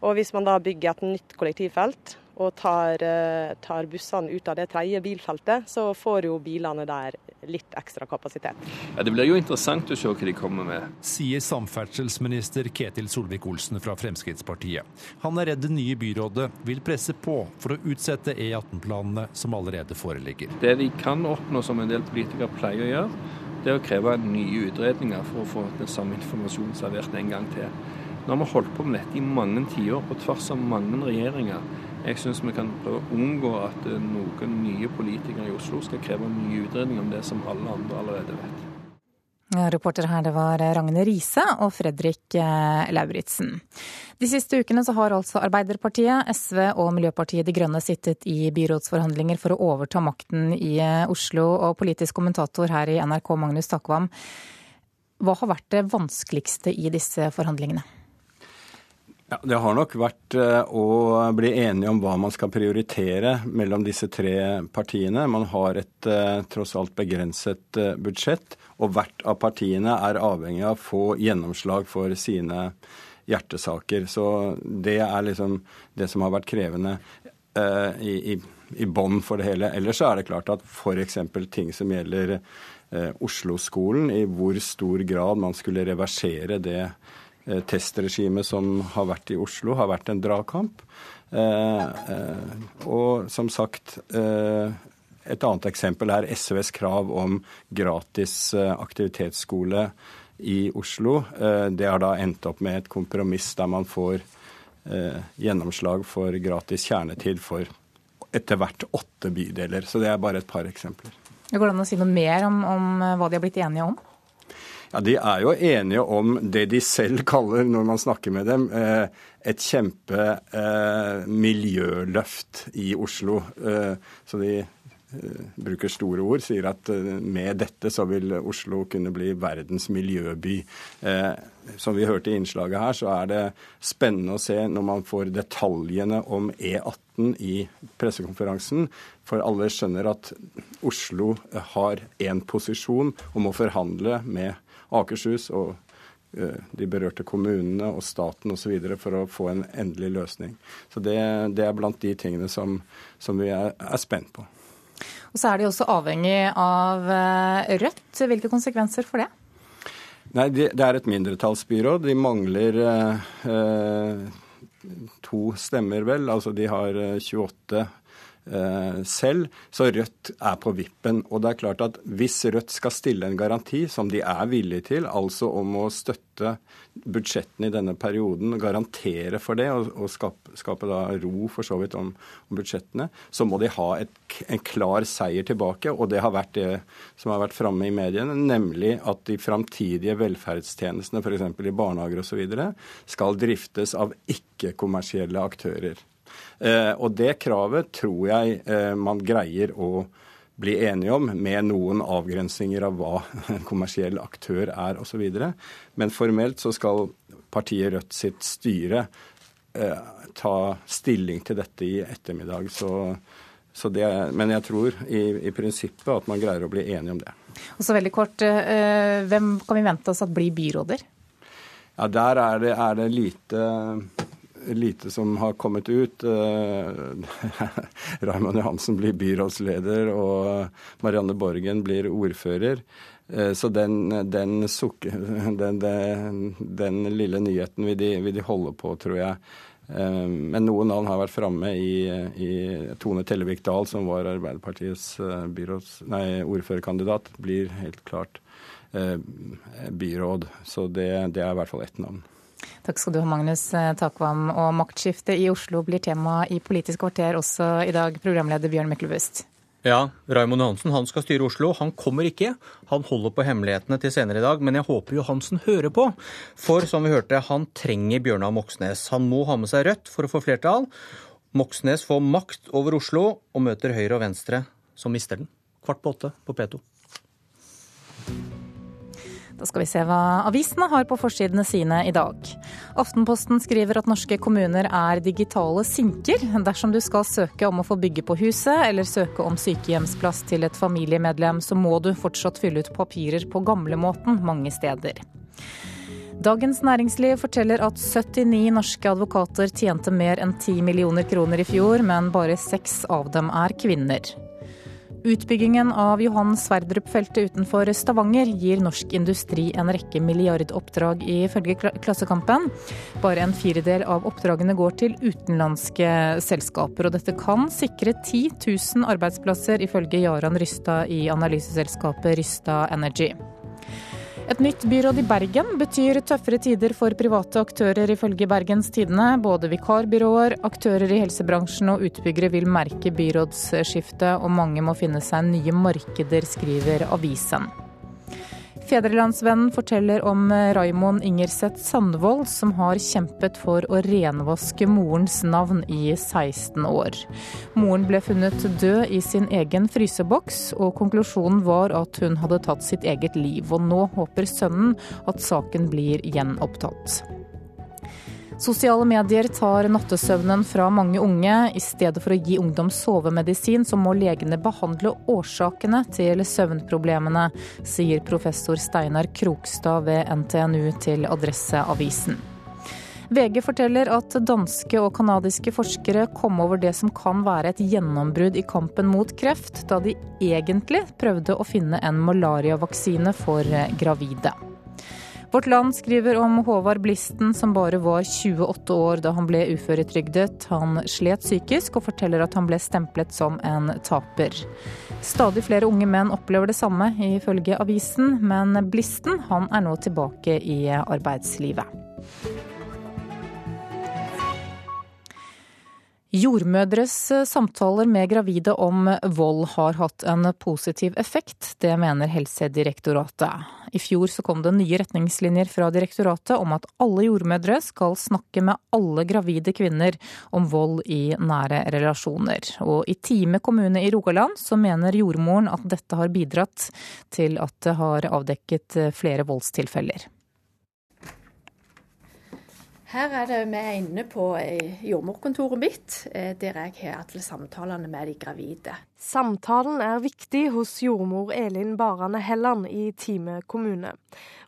Og hvis man da bygger et nytt kollektivfelt, og tar, eh, tar, bussene ut av det tredje bilfeltet, så får jo bilene der litt ekstra kapasitet. Ja, Det blir jo interessant å se hva de kommer med. Sier samferdselsminister Ketil Solvik-Olsen fra Fremskrittspartiet. Han er redd det nye byrådet vil presse på for å utsette E18-planene som allerede foreligger. Det de kan oppnå, som en del politikere pleier å gjøre, det er å kreve nye utredninger for å få den samme informasjonen servert en gang til. Nå har vi holdt på med dette i mange tiår, på tvers av mange regjeringer. Jeg syns vi kan prøve å unngå at eh, noen nye politikere i Oslo skal kreve en ny utredning om det som alle andre allerede vet. Reporter her det var Ragne Riise og Fredrik eh, Lauritzen. De siste ukene så har altså Arbeiderpartiet, SV og Miljøpartiet De Grønne sittet i byrådsforhandlinger for å overta makten i eh, Oslo. Og politisk kommentator her i NRK, Magnus Takvam, hva har vært det vanskeligste i disse forhandlingene? Ja, Det har nok vært eh, å bli enige om hva man skal prioritere mellom disse tre partiene. Man har et eh, tross alt begrenset eh, budsjett, og hvert av partiene er avhengig av å få gjennomslag for sine hjertesaker. Så det er liksom det som har vært krevende i, i, i bånn for det hele. Ellers er det klart at f.eks. ting som gjelder Oslo-skolen, i hvor stor grad man skulle reversere det testregimet som har vært i Oslo, har vært en dragkamp. Eh, eh, og som sagt, et annet eksempel er SVs krav om gratis aktivitetsskole i Oslo. Det har da endt opp med et kompromiss der man får gjennomslag for gratis kjernetid for etter hvert åtte bydeler. Så det er bare et par eksempler. Det går an å si noe mer om, om hva de har blitt enige om? Ja, De er jo enige om det de selv kaller, når man snakker med dem, eh, et kjempemiljøløft miljøløft i Oslo. Eh, så de bruker store ord, sier at med dette så vil Oslo kunne bli verdens miljøby. Som vi hørte i innslaget her, så er det spennende å se når man får detaljene om E18 i pressekonferansen. For alle skjønner at Oslo har én posisjon og må forhandle med Akershus og eh, de berørte kommunene og staten osv. for å få en endelig løsning. Så Det, det er blant de tingene som, som vi er, er, spent på. Og Så er de også avhengig av eh, Rødt. Hvilke konsekvenser får det? Nei, Det det er et mindretallsbyråd. De mangler eh, to stemmer, vel. Altså De har 28 Eh, selv. Så Rødt er på vippen. Og det er klart at hvis Rødt skal stille en garanti, som de er villige til, altså om å støtte budsjettene i denne perioden, garantere for det og, og skape, skape, da ro for så vidt om, om budsjettene, så må de ha et, en klar seier tilbake. Og det har vært det som har vært framme i mediene, nemlig at de framtidige velferdstjenestene, f.eks. i barnehager osv., skal driftes av ikke-kommersielle aktører. Eh, og det kravet tror jeg eh, man greier å bli enige om, med noen avgrensninger av hva en kommersiell aktør er osv. Men formelt så skal partiet Rødt sitt styre eh, ta stilling til dette i ettermiddag. Så, så det, men jeg tror i, i, prinsippet at man greier å bli enige om det. Og så veldig kort, Hvem kan vi vente oss at blir byråder? Ja, Der er det, er det lite lite som har kommet ut. Eh, Raymond Johansen blir byrådsleder, og Marianne Borgen blir ordfører. Eh, så den, den, den, den lille nyheten vil de, vil de, holde på, tror jeg. Eh, men noen navn har vært framme i, i Tone Tellevik Dahl, som var Arbeiderpartiets byråds, nei, ordførerkandidat, blir helt klart byråd. Så det, det er i hvert fall ett navn. Takk skal du ha, Magnus Takvam. Og maktskiftet i Oslo blir tema i Politisk kvarter også i dag, programleder Bjørn Myklebust. Ja, Raymond Johansen han skal styre Oslo. Han kommer ikke. Han holder på hemmelighetene til senere i dag, men jeg håper Johansen hører på. For som vi hørte, han trenger Bjørnar Moxnes. Han må ha med seg Rødt for å få flertall. Moxnes får makt over Oslo og møter Høyre og Venstre, som mister den. Kvart på åtte på P2. Da skal vi se hva avisene har på forsidene sine i dag. Aftenposten skriver at norske kommuner er digitale sinker. Dersom du skal søke om å få bygge på huset eller søke om sykehjemsplass til et familiemedlem, så må du fortsatt fylle ut papirer på gamlemåten mange steder. Dagens Næringsliv forteller at 79 norske advokater tjente mer enn 10 millioner kroner i fjor, men bare seks av dem er kvinner. Utbyggingen av Johan Sverdrup-feltet utenfor Stavanger gir norsk industri en rekke milliardoppdrag, ifølge Klassekampen. Bare en firedel av oppdragene går til utenlandske selskaper, og dette kan sikre 10 000 arbeidsplasser, ifølge Jaran Rystad i analyseselskapet Rystad Energy. Et nytt byråd i Bergen betyr tøffere tider for private aktører, ifølge Bergens Tidende. Både vikarbyråer, aktører i helsebransjen og utbyggere vil merke byrådsskiftet, og mange må finne seg nye markeder, skriver avisen. Fedrelandsvennen forteller om Raimond Ingerseth Sandvold, som har kjempet for å renvaske morens navn i 16 år. Moren ble funnet død i sin egen fryseboks, og konklusjonen var at hun hadde tatt sitt eget liv. Og nå håper sønnen at saken blir gjenopptatt. Sosiale medier tar nattesøvnen fra mange unge. I stedet for å gi ungdom sovemedisin, så må legene behandle årsakene til søvnproblemene, sier professor Steinar Krokstad ved NTNU til Adresseavisen. VG forteller at danske og canadiske forskere kom over det som kan være et gjennombrudd i kampen mot kreft, da de egentlig prøvde å finne en malariavaksine for gravide. Vårt Land skriver om Håvard Blisten, som bare var 28 år da han ble uføretrygdet. Han slet psykisk, og forteller at han ble stemplet som en taper. Stadig flere unge menn opplever det samme, ifølge avisen, men Blisten han er nå tilbake i arbeidslivet. Jordmødres eh, samtaler med gravide om vold har hatt en positiv effekt. Det mener Helsedirektoratet. I fjor så kom det nye retningslinjer fra direktoratet om at alle jordmødre skal snakke med alle gravide kvinner om vold i nære relasjoner. Og i Time kommune i Rogaland så mener jordmoren at dette har bidratt til at det har avdekket flere voldstilfeller. Her er det vi er inne på jordmorkontoret mitt, eh, der jeg har alle samtalene med de gravide. Samtalen er viktig hos jordmor Elin Barane Helland i Time kommune.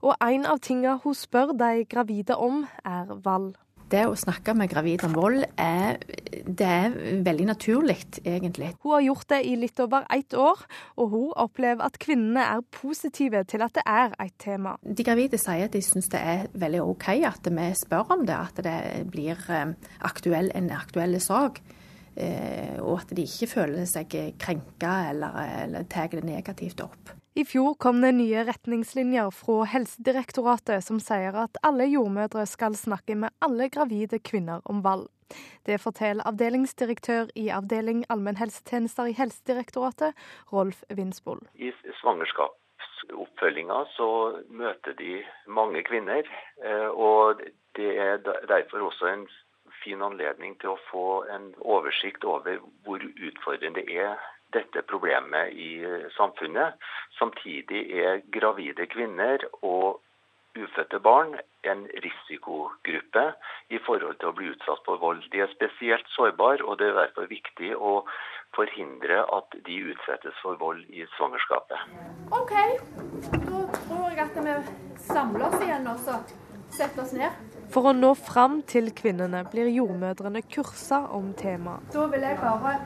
Og en av tingene hun spør de gravide om, er valg det å snakke med gravide om vold er, det er veldig naturlig, egentlig. Hun har gjort det i litt over ett år, og hun opplever at kvinnene er positive til at det er et tema. De gravide sier at de syns det er veldig OK at vi spør om det, at det blir eh, aktuell, en aktuell sak. og at de ikke føler seg krenka eller, eller tar det negativt opp. I fjor kom det nye retningslinjer fra Helsedirektoratet som sier at alle jordmødre skal snakke med alle gravide kvinner om valg. Det forteller avdelingsdirektør i avdeling allmennhelsetjenester i Helsedirektoratet, Rolf Winsboll. I svangerskapsoppfølginga så møter de mange kvinner, eh, og det er derfor også en fin anledning til å få en oversikt over hvor utfordrende det er dette problemet i eh, samfunnet. Samtidig er gravide kvinner og ufødte barn en risikogruppe i forhold til å bli utsatt for vold. De er spesielt sårbare, og det er derfor viktig å forhindre at de utsettes for vold i svangerskapet. OK, da tror jeg at vi samler oss igjen og setter oss ned. For å nå fram til kvinnene blir jordmødrene kursa om temaet. Da vil jeg bare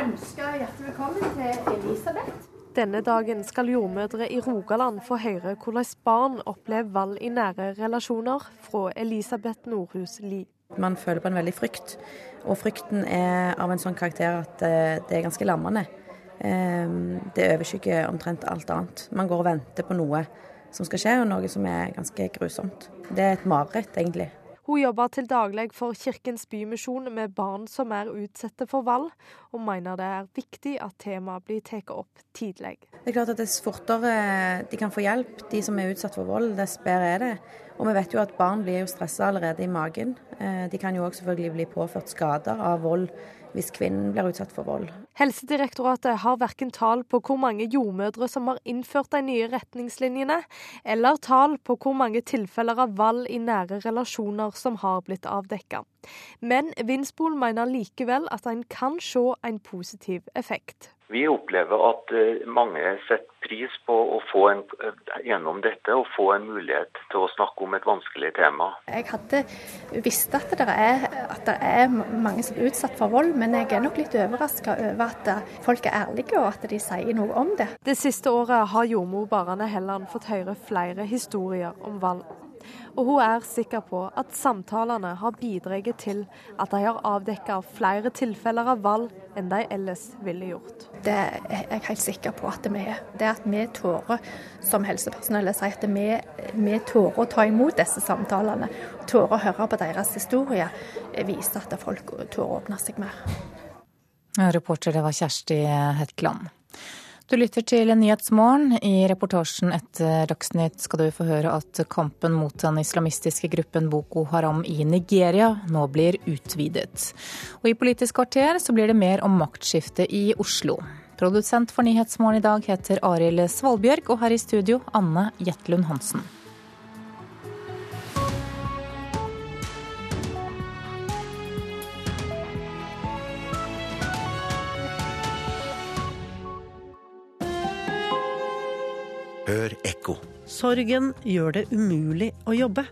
ønske hjertelig velkommen til Elisabeth. Denne dagen skal jordmødre i Rogaland få høre hvordan barn opplever vold i nære relasjoner, fra Elisabeth Nordhus Lie. Man føler på en veldig frykt, og frykten er av en sånn karakter at eh, det er ganske lammende. Ehm, det overskygger omtrent alt annet. Man går og venter på noe som skal skje, og noe som er ganske grusomt. Det er et mareritt, egentlig. Hun jobber til daglig for Kirkens Bymisjon med barn som er utsatte for vold, og mener det er viktig at temaet blir tatt opp tidlig. Det er klart at Dess fortere de kan få hjelp, de som er utsatt for vold, dess bedre er det. Og vi vet jo at barn blir jo stressa allerede i magen. Eh, de kan jo òg selvfølgelig bli påført skader av vold hvis kvinnen blir utsatt for vold. Helsedirektoratet har verken tall på hvor mange jordmødre som har innført de nye retningslinjene, eller tall på hvor mange tilfeller av vold i nære relasjoner som har blitt avdekka. Men Vinsbol mener likevel at en kan se en positiv effekt. Vi opplever at eh, mange setter pris på å få en, eh, gjennom dette og få en mulighet til å snakke om et vanskelig tema. Jeg hadde visst at det er, at det er mange som er utsatt for vold, men jeg er nok litt overraska over at folk er ærlige og at de sier noe om det. Det siste året har jordmor Barane Helland fått høre flere historier om vold og hun er sikker på at samtalene har bidratt til at de har avdekka flere tilfeller av vold enn de ellers ville gjort. Det er jeg helt sikker på at vi er. Det at vi tårer som helsepersonell si at vi, vi tårer å ta imot disse samtalene, tårer å høre på deres historie, viser at folk tårer å åpne seg mer. Reporter det var Kjersti Hetland. Du lytter til Nyhetsmorgen. I reportasjen etter Dagsnytt skal du få høre at kampen mot den islamistiske gruppen Boko Haram i Nigeria nå blir utvidet. Og i Politisk kvarter så blir det mer om maktskifte i Oslo. Produsent for Nyhetsmorgen i dag heter Arild Svalbjørg, og her i studio Anne Jetlund Hansen. Hør ekko. Sorgen gjør det umulig å jobbe.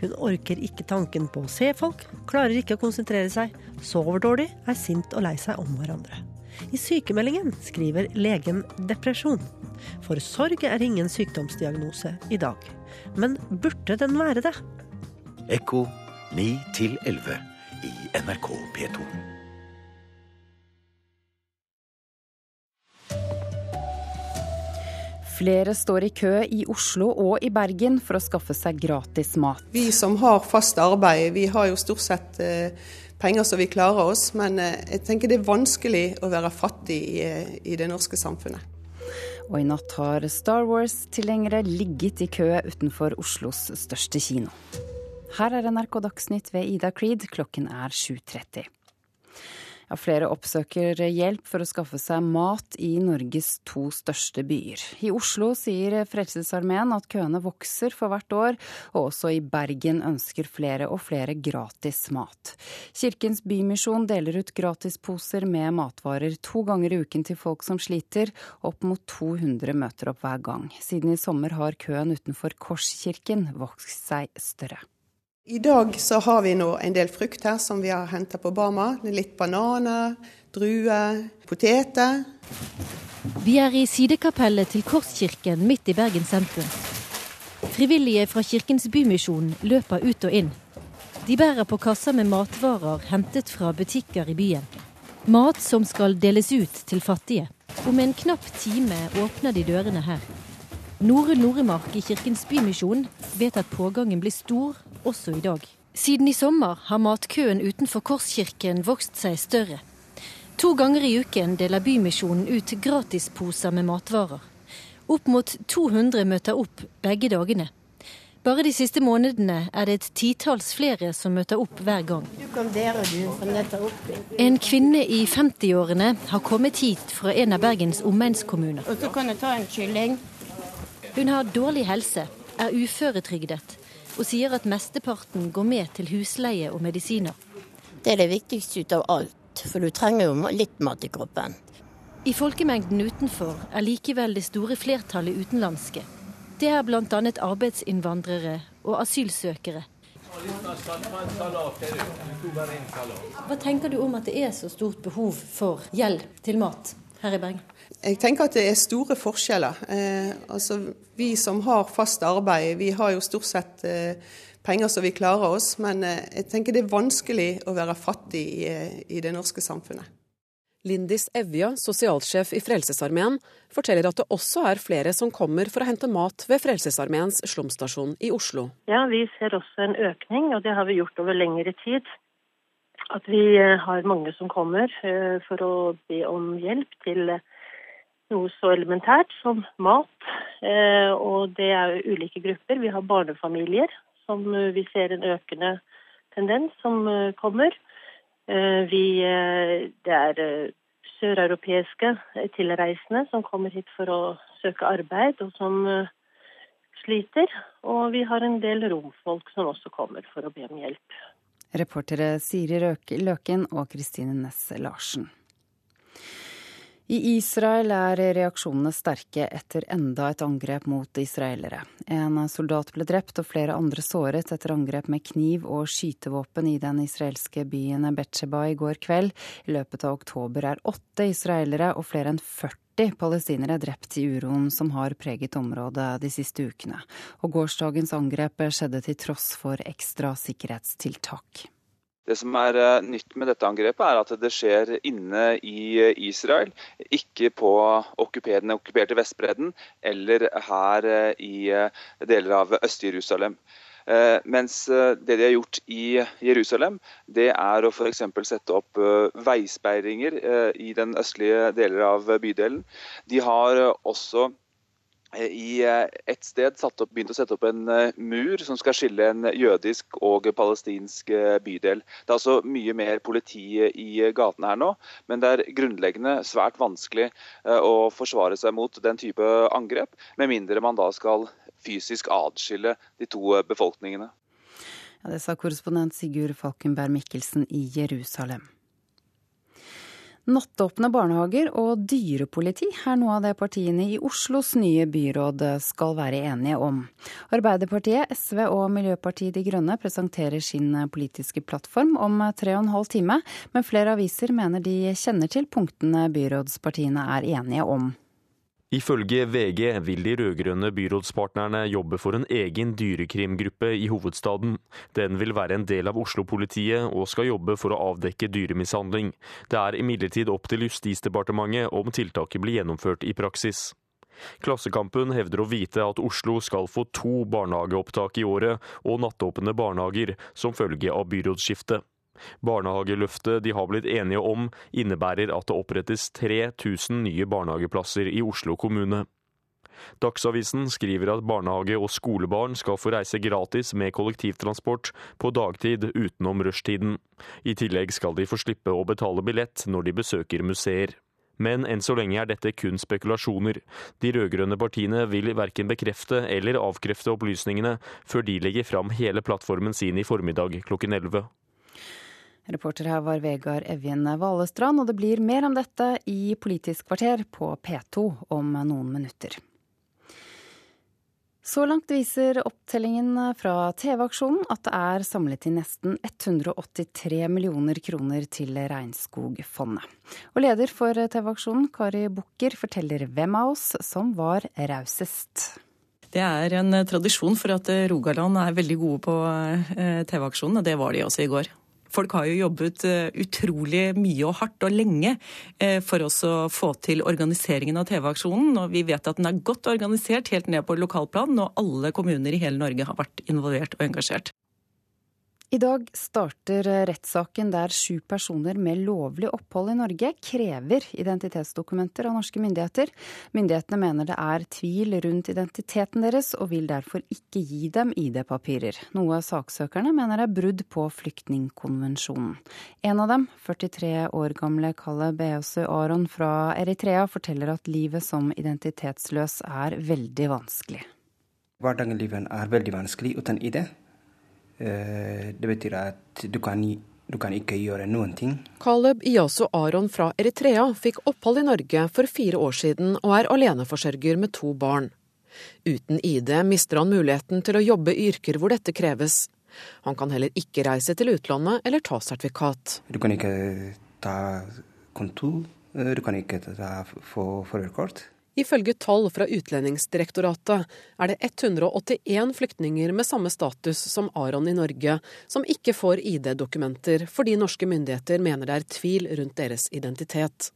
Hun orker ikke tanken på å se folk, klarer ikke å konsentrere seg, sover dårlig, er sint og lei seg om hverandre. I sykemeldingen skriver legen depresjon. For sorg er ingen sykdomsdiagnose i dag. Men burde den være det? Ekko 9 11 i NRK P2. Flere står i kø i Oslo og i Bergen for å skaffe seg gratis mat. Vi som har fast arbeid, vi har jo stort sett eh, penger så vi klarer oss. Men eh, jeg tenker det er vanskelig å være fattig i, eh, i det norske samfunnet. Og i natt har Star Wars-tilhengere ligget i kø utenfor Oslos største kino. Her er NRK Dagsnytt ved Ida Creed, klokken er 7.30. Ja, flere oppsøker hjelp for å skaffe seg mat i Norges to største byer. I Oslo sier Frelsesarmeen at køene vokser for hvert år, og også i Bergen ønsker flere og flere gratis mat. Kirkens Bymisjon deler ut gratisposer med matvarer to ganger i uken til folk som sliter. Opp mot 200 møter opp hver gang. Siden i sommer har køen utenfor Korskirken vokst seg større. I dag så har vi nå en del frukt her som vi har henta på Bama. Litt bananer, druer, poteter. Vi er i sidekapellet til Korskirken midt i Bergen sentrum. Frivillige fra Kirkens Bymisjon løper ut og inn. De bærer på kasser med matvarer hentet fra butikker i byen. Mat som skal deles ut til fattige. Om en knapp time åpner de dørene her. Norunn Noremark i Kirkens Bymisjon vet at pågangen blir stor også i dag. Siden i sommer har matkøen utenfor Korskirken vokst seg større. To ganger i uken deler Bymisjonen ut gratisposer med matvarer. Opp mot 200 møter opp begge dagene. Bare de siste månedene er det et titalls flere som møter opp hver gang. En kvinne i 50-årene har kommet hit fra en av Bergens omegnskommuner. Hun har dårlig helse, er uføretrygdet og sier at mesteparten går med til husleie og medisiner. Det er det viktigste ut av alt, for du trenger jo litt mat i kroppen. I folkemengden utenfor er likevel det store flertallet utenlandske. Det er bl.a. arbeidsinnvandrere og asylsøkere. Hva tenker du om at det er så stort behov for hjelp til mat her i Bergen? Jeg tenker at det er store forskjeller. Eh, altså, vi som har fast arbeid, vi har jo stort sett eh, penger så vi klarer oss. Men eh, jeg tenker det er vanskelig å være fattig i, eh, i det norske samfunnet. Lindis Evja, sosialsjef i Frelsesarmeen, forteller at det også er flere som kommer for å hente mat ved Frelsesarmeens slumstasjon i Oslo. Ja, vi ser også en økning, og det har vi gjort over lengre tid. At vi eh, har mange som kommer eh, for å be om hjelp til noe så elementært som mat. Eh, og det er jo ulike grupper. Vi har barnefamilier som vi ser en økende tendens som kommer. Eh, vi, eh, det er eh, søreuropeiske tilreisende som kommer hit for å søke arbeid, og som sliter. Og vi har en del romfolk som også kommer for å be om hjelp. Reportere Siri Løken og Kristine Næss Larsen. I Israel er reaksjonene sterke etter enda et angrep mot israelere. En soldat ble drept og flere andre såret etter angrep med kniv og skytevåpen i den israelske byen Betsheba i går kveld. I løpet av oktober er åtte israelere og flere enn 40 palestinere drept i uroen som har preget området de siste ukene. Og gårsdagens angrep skjedde til tross for ekstra sikkerhetstiltak. Det som er eh, nytt med dette angrepet, er at det skjer inne i eh, Israel, ikke på den okkuperte Vestbredden eller her eh, i deler av Øst-Jerusalem. Mens det de har gjort i Jerusalem, det er å f.eks. sette opp veisperringer i den østlige deler av bydelen. De har også i eh, et sted opp, begynt å sette opp en eh, mur som skal skille en jødisk og palestinsk eh, bydel. Det er altså mye mer politi i gatene her nå, men det er grunnleggende svært vanskelig å forsvare seg mot den type angrep, med mindre man da skal fysisk adskille de to befolkningene. Ja, det sa korrespondent Sigurd Falkenberg Mikkelsen i Jerusalem. Nattåpne barnehager og dyrepoliti er noe av det partiene i Oslos nye byråd skal være enige om. Arbeiderpartiet, SV og Miljøpartiet De Grønne presenterer sin politiske plattform om tre og en halv time, men flere aviser mener de kjenner til punktene byrådspartiene er enige om. Ifølge VG vil de rød-grønne byrådspartnerne jobbe for en egen dyrekrimgruppe i hovedstaden. Den vil være en del av Oslo-politiet og skal jobbe for å avdekke dyremishandling. Det er imidlertid opp til Justisdepartementet om tiltaket blir gjennomført i praksis. Klassekampen hevder å vite at Oslo skal få to barnehageopptak i året og nattåpne barnehager som følge av byrådsskiftet. Barnehageløftet de har blitt enige om, innebærer at det opprettes 3000 nye barnehageplasser i Oslo kommune. Dagsavisen skriver at barnehage- og skolebarn skal få reise gratis med kollektivtransport på dagtid utenom rushtiden. I tillegg skal de få slippe å betale billett når de besøker museer. Men enn så lenge er dette kun spekulasjoner. De rød-grønne partiene vil verken bekrefte eller avkrefte opplysningene før de legger fram hele plattformen sin i formiddag klokken 11. Reporter her var Vegard Evjen Valestrand, og det blir mer om dette i Politisk kvarter på P2 om noen minutter. Så langt viser opptellingen fra TV-aksjonen at det er samlet inn nesten 183 millioner kroner til Regnskogfondet. Og leder for TV-aksjonen, Kari Bukker, forteller hvem av oss som var rausest. Det er en tradisjon for at Rogaland er veldig gode på eh, TV-aksjonen, og det var de også i går. Folk har jo jobbet eh, utrolig mye og hardt og lenge eh, for oss å få til organiseringen av TV-aksjonen. Og vi vet at den er godt organisert helt ned på lokalplan, og alle kommuner i hele Norge har vært involvert og engasjert. I dag starter rettssaken der sju personer med lovlig opphold i Norge krever identitetsdokumenter av norske myndigheter. Myndighetene mener det er tvil rundt identiteten deres, og vil derfor ikke gi dem ID-papirer. Noe saksøkerne mener er brudd på flyktningkonvensjonen. En av dem, 43 år gamle Kalle Beosø Aron fra Eritrea, forteller at livet som identitetsløs er veldig vanskelig. Hverdagen er veldig vanskelig uten ID. Eh, det betyr at du kan, du kan ikke gjøre noen ting. Caleb Iyasu Aron fra Eritrea fikk opphold i Norge for fire år siden og er aleneforsørger med to barn. Uten ID mister han muligheten til å jobbe i yrker hvor dette kreves. Han kan heller ikke reise til utlandet eller ta sertifikat. Du kan ikke ta kontor, eh, du kan ikke ta få førerkort. Ifølge tall fra Utlendingsdirektoratet er det 181 flyktninger med samme status som Aron i Norge, som ikke får ID-dokumenter fordi norske myndigheter mener det er tvil rundt deres identitet.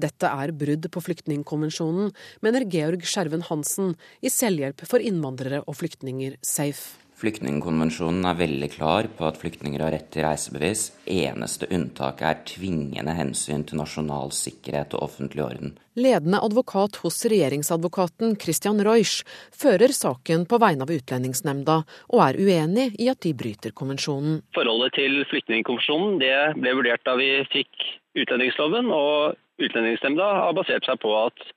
Dette er brudd på flyktningkonvensjonen, mener Georg Skjerven Hansen i Selvhjelp for innvandrere og flyktninger, SAFE. Flyktningkonvensjonen er veldig klar på at flyktninger har rett til reisebevis. Eneste unntaket er tvingende hensyn til nasjonal sikkerhet og offentlig orden. Ledende advokat hos regjeringsadvokaten Christian Reusch fører saken på vegne av Utlendingsnemnda, og er uenig i at de bryter konvensjonen. Forholdet til flyktningkonvensjonen ble vurdert da vi fikk utlendingsloven, og Utlendingsnemnda har basert seg på at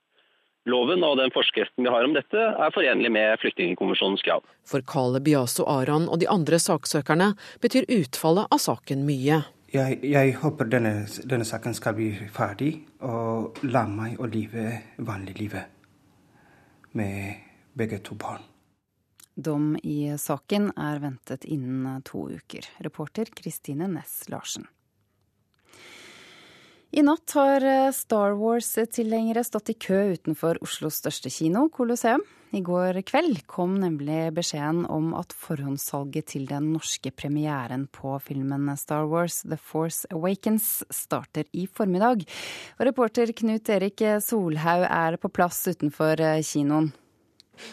Loven og den forskriften vi har om dette er forenlig med flyktningkonvensjonens krav. For Kale Biaso Aran og de andre saksøkerne betyr utfallet av saken mye. Jeg, jeg håper denne, denne, saken skal bli ferdig, og la meg å leve vanlig livet med begge to barn. Dom i saken er ventet innen to uker. Reporter Kristine Næss Larsen. I natt har eh, Star Wars-tilhengere stått i kø utenfor Oslos største kino, Colosseum. I går kveld kom nemlig beskjeden om at forhåndssalget til den norske premieren på filmen Star Wars The Force Awakens starter i formiddag. Og reporter Knut Erik Solhaug er på plass utenfor eh, kinoen.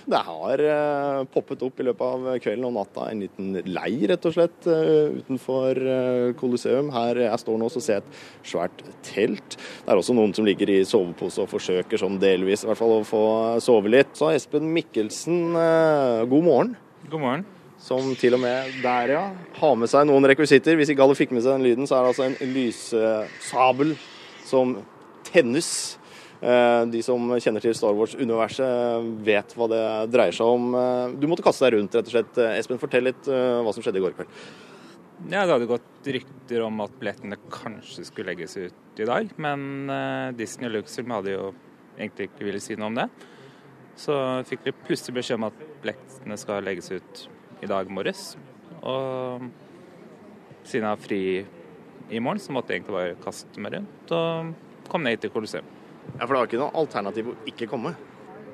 Det har uh, poppet opp i løpet av kvelden og natta en liten leir rett og slett uh, utenfor uh, Colosseum. Her jeg står nå så ser jeg et svært telt. Det er også noen som ligger i sovepose og forsøker sånn delvis i hvert fall å få sove litt. Så Espen Mikkelsen, god morgen. God morgen. Som til og med der, ja, har med seg noen rekvisitter. Hvis ikke alle fikk med seg den lyden, så er det altså en lyssabel som tennes. Eh, de som kjenner til Star Wars-universet, vet hva det dreier seg om. Eh, du måtte kaste deg rundt, rett og slett. Eh, Espen, fortell litt hva som skjedde i går kveld. Ja, Det hadde gått rykter om at billettene kanskje skulle legges ut i dag, men Disney og Luxfilm hadde jo egentlig ikke ville si noe om det. Så fikk vi plutselig beskjed om at billettene skal legges ut i dag morges. Og siden jeg har fri i morgen, så måtte jeg egentlig bare kaste meg rundt og komme ned til Colosseum. Ja, For det var ikke noe alternativ å ikke komme?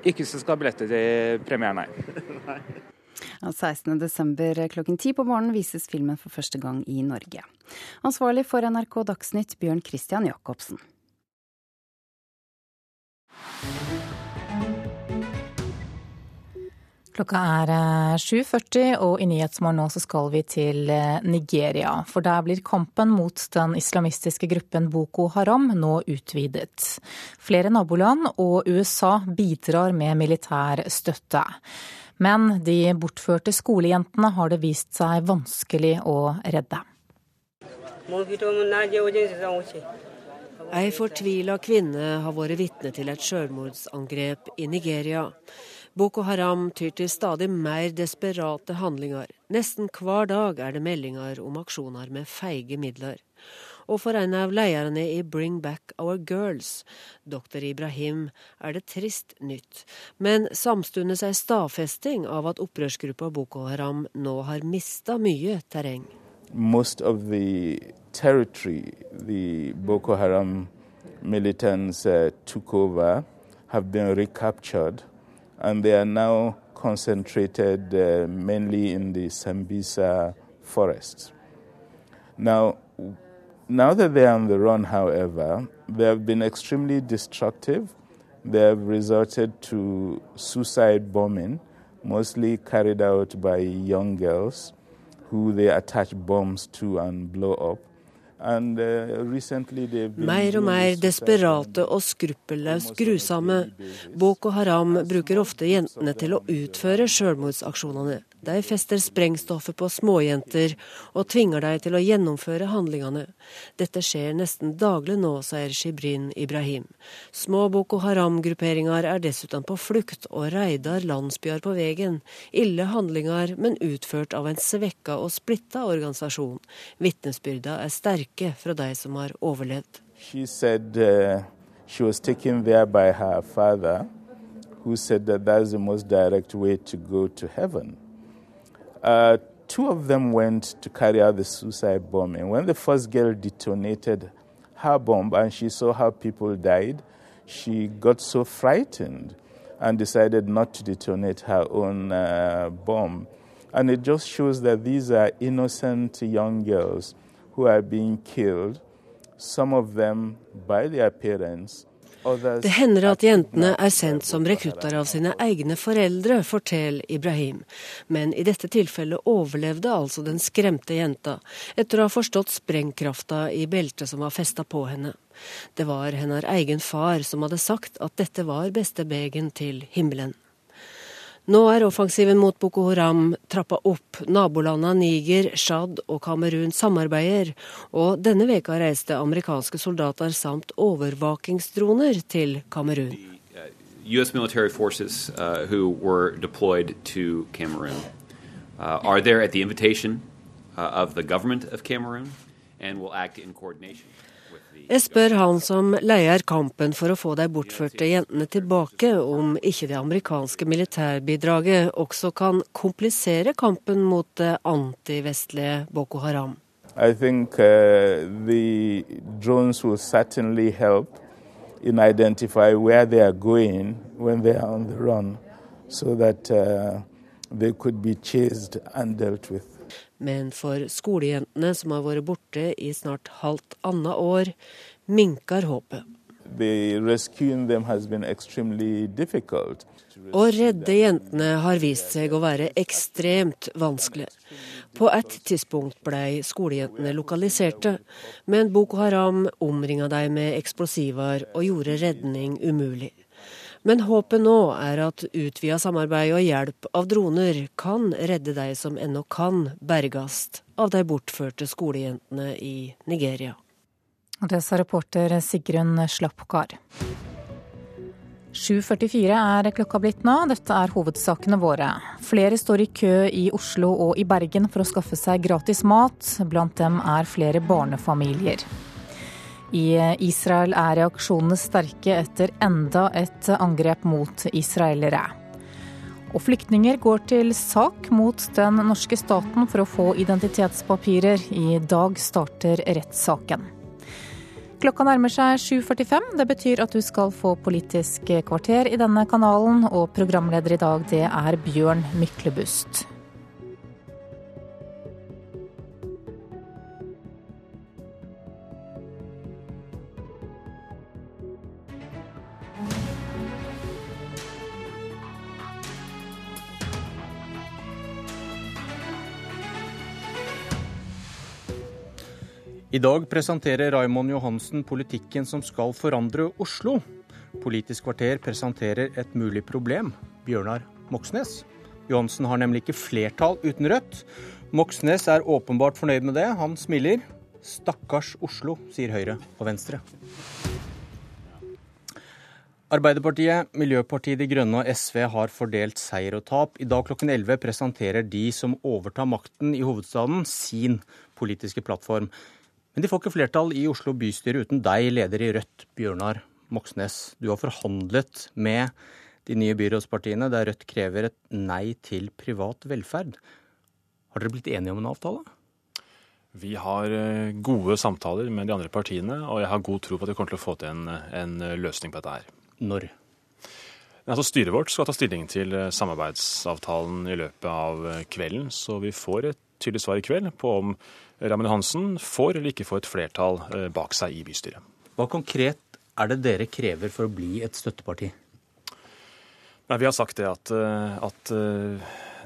Ikke så skal ha billetter til premieren, nei. nei. 16.12. klokken ti på morgenen vises filmen for første gang i Norge. Ansvarlig for NRK Dagsnytt, Bjørn Christian Jacobsen. Klokka er 7.40, eh, og i Nyhetsmorgen nå så skal vi til eh, Nigeria. For der blir kampen mot den islamistiske gruppen Boko Haram nå utvidet. Flere naboland og USA bidrar med militær støtte. Men de bortførte skolejentene har det vist seg vanskelig å redde. Ei fortvila kvinne har vært vitne til et selvmordsangrep i Nigeria. Boko Haram tyr til stadig mer desperate handlinger. Nesten hver dag er det meldinger om aksjoner med feige midler. Og for en av lederne i Bring Back Our Girls, dr. Ibrahim, er det trist nytt. Men samtidig ei stadfesting av at opprørsgruppa Boko Haram nå har mista mye terreng. Most of the territory the Boko Haram militants uh, took over have been recaptured and they are now concentrated uh, mainly in the Sambisa forests. Now, now that they're on the run, however, they have been extremely destructive. They have resorted to suicide bombing, mostly carried out by young girls who they attach bombs to and blow up. Uh, mer og mer desperate og skruppelløst grusomme. Boko Haram bruker ofte jentene til å utføre selvmordsaksjonene. De fester sprengstoffet på småjenter og tvinger dem til å gjennomføre handlingene. Dette skjer nesten daglig nå, sier Shibrin Ibrahim. Små Boko Haram-grupperinger er dessuten på flukt og reider landsbyer på veien. Ille handlinger, men utført av en svekka og splitta organisasjon. Vitnesbyrda er sterke fra de som har overlevd. She said, uh, she was taken there by her father, who said that that's the most direct way to go to heaven. Uh, two of them went to carry out the suicide bombing. When the first girl detonated her bomb and she saw how people died, she got so frightened and decided not to detonate her own uh, bomb. And it just shows that these are innocent young girls who are being killed, some of them by their parents, Det hender at jentene er sendt som rekrutter av sine egne foreldre, forteller Ibrahim. Men i dette tilfellet overlevde altså den skremte jenta, etter å ha forstått sprengkrafta i beltet som var festa på henne. Det var hennes egen far som hadde sagt at dette var beste begen til himmelen. Nå er offensiven mot Boko Haram trappa opp. Nabolandene Niger, Tsjad og Kamerun samarbeider. Og denne veka reiste amerikanske soldater samt overvåkingsdroner til Kamerun. U.S. military forces uh, who were deployed to Cameroon uh, are there at the invitation uh, of the government of Cameroon and will act in coordination. Jeg spør han som leier kampen for å få de bortførte jentene tilbake, om ikke det amerikanske militærbidraget også kan komplisere kampen mot det antivestlige Boko Haram. I think uh, the drones will certainly help in identify where they are going when they are on the run, so that uh, they could be chased and dealt with. Men for skolejentene som har vært borte i snart halvt annet år, minker håpet. Å redde jentene har vist seg å være ekstremt vanskelig. På et tidspunkt ble skolejentene lokaliserte, men Boko Haram omringa dem med eksplosiver og gjorde redning umulig. Men håpet nå er at utvida samarbeid og hjelp av droner kan redde de som ennå kan bergast av de bortførte skolejentene i Nigeria. Det sa reporter Sigrun Slappkar. 7.44 er klokka blitt nå. Dette er hovedsakene våre. Flere står i kø i Oslo og i Bergen for å skaffe seg gratis mat. Blant dem er flere barnefamilier. I Israel er reaksjonene sterke etter enda et angrep mot israelere. Og flyktninger går til sak mot den norske staten for å få identitetspapirer. I dag starter rettssaken. Klokka nærmer seg 7.45. Det betyr at du skal få Politisk kvarter i denne kanalen, og programleder i dag det er Bjørn Myklebust. I dag presenterer Raimond Johansen politikken som skal forandre Oslo. Politisk kvarter presenterer et mulig problem. Bjørnar Moxnes. Johansen har nemlig ikke flertall uten Rødt. Moxnes er åpenbart fornøyd med det. Han smiler. Stakkars Oslo, sier Høyre og Venstre. Arbeiderpartiet, Miljøpartiet De Grønne og SV har fordelt seier og tap. I dag klokken 11 presenterer de som overtar makten i hovedstaden, sin politiske plattform. Men de får ikke flertall i Oslo bystyre uten deg, leder i Rødt, Bjørnar Moxnes. Du har forhandlet med de nye byrådspartiene, der Rødt krever et nei til privat velferd. Har dere blitt enige om en avtale? Vi har eh, gode samtaler med de andre partiene, og jeg har god tro på at vi kommer til å få til en, en løsning på dette her. Når? Altså, styret vårt skal ta stilling til eh, samarbeidsavtalen i løpet av eh, kvelden, så vi får et tydelig svar i kveld på om Raymond Johansen får eller ikke får et flertall bak seg i bystyret. Hva konkret er det dere krever for å bli et støtteparti? Nei, Vi har sagt det at, at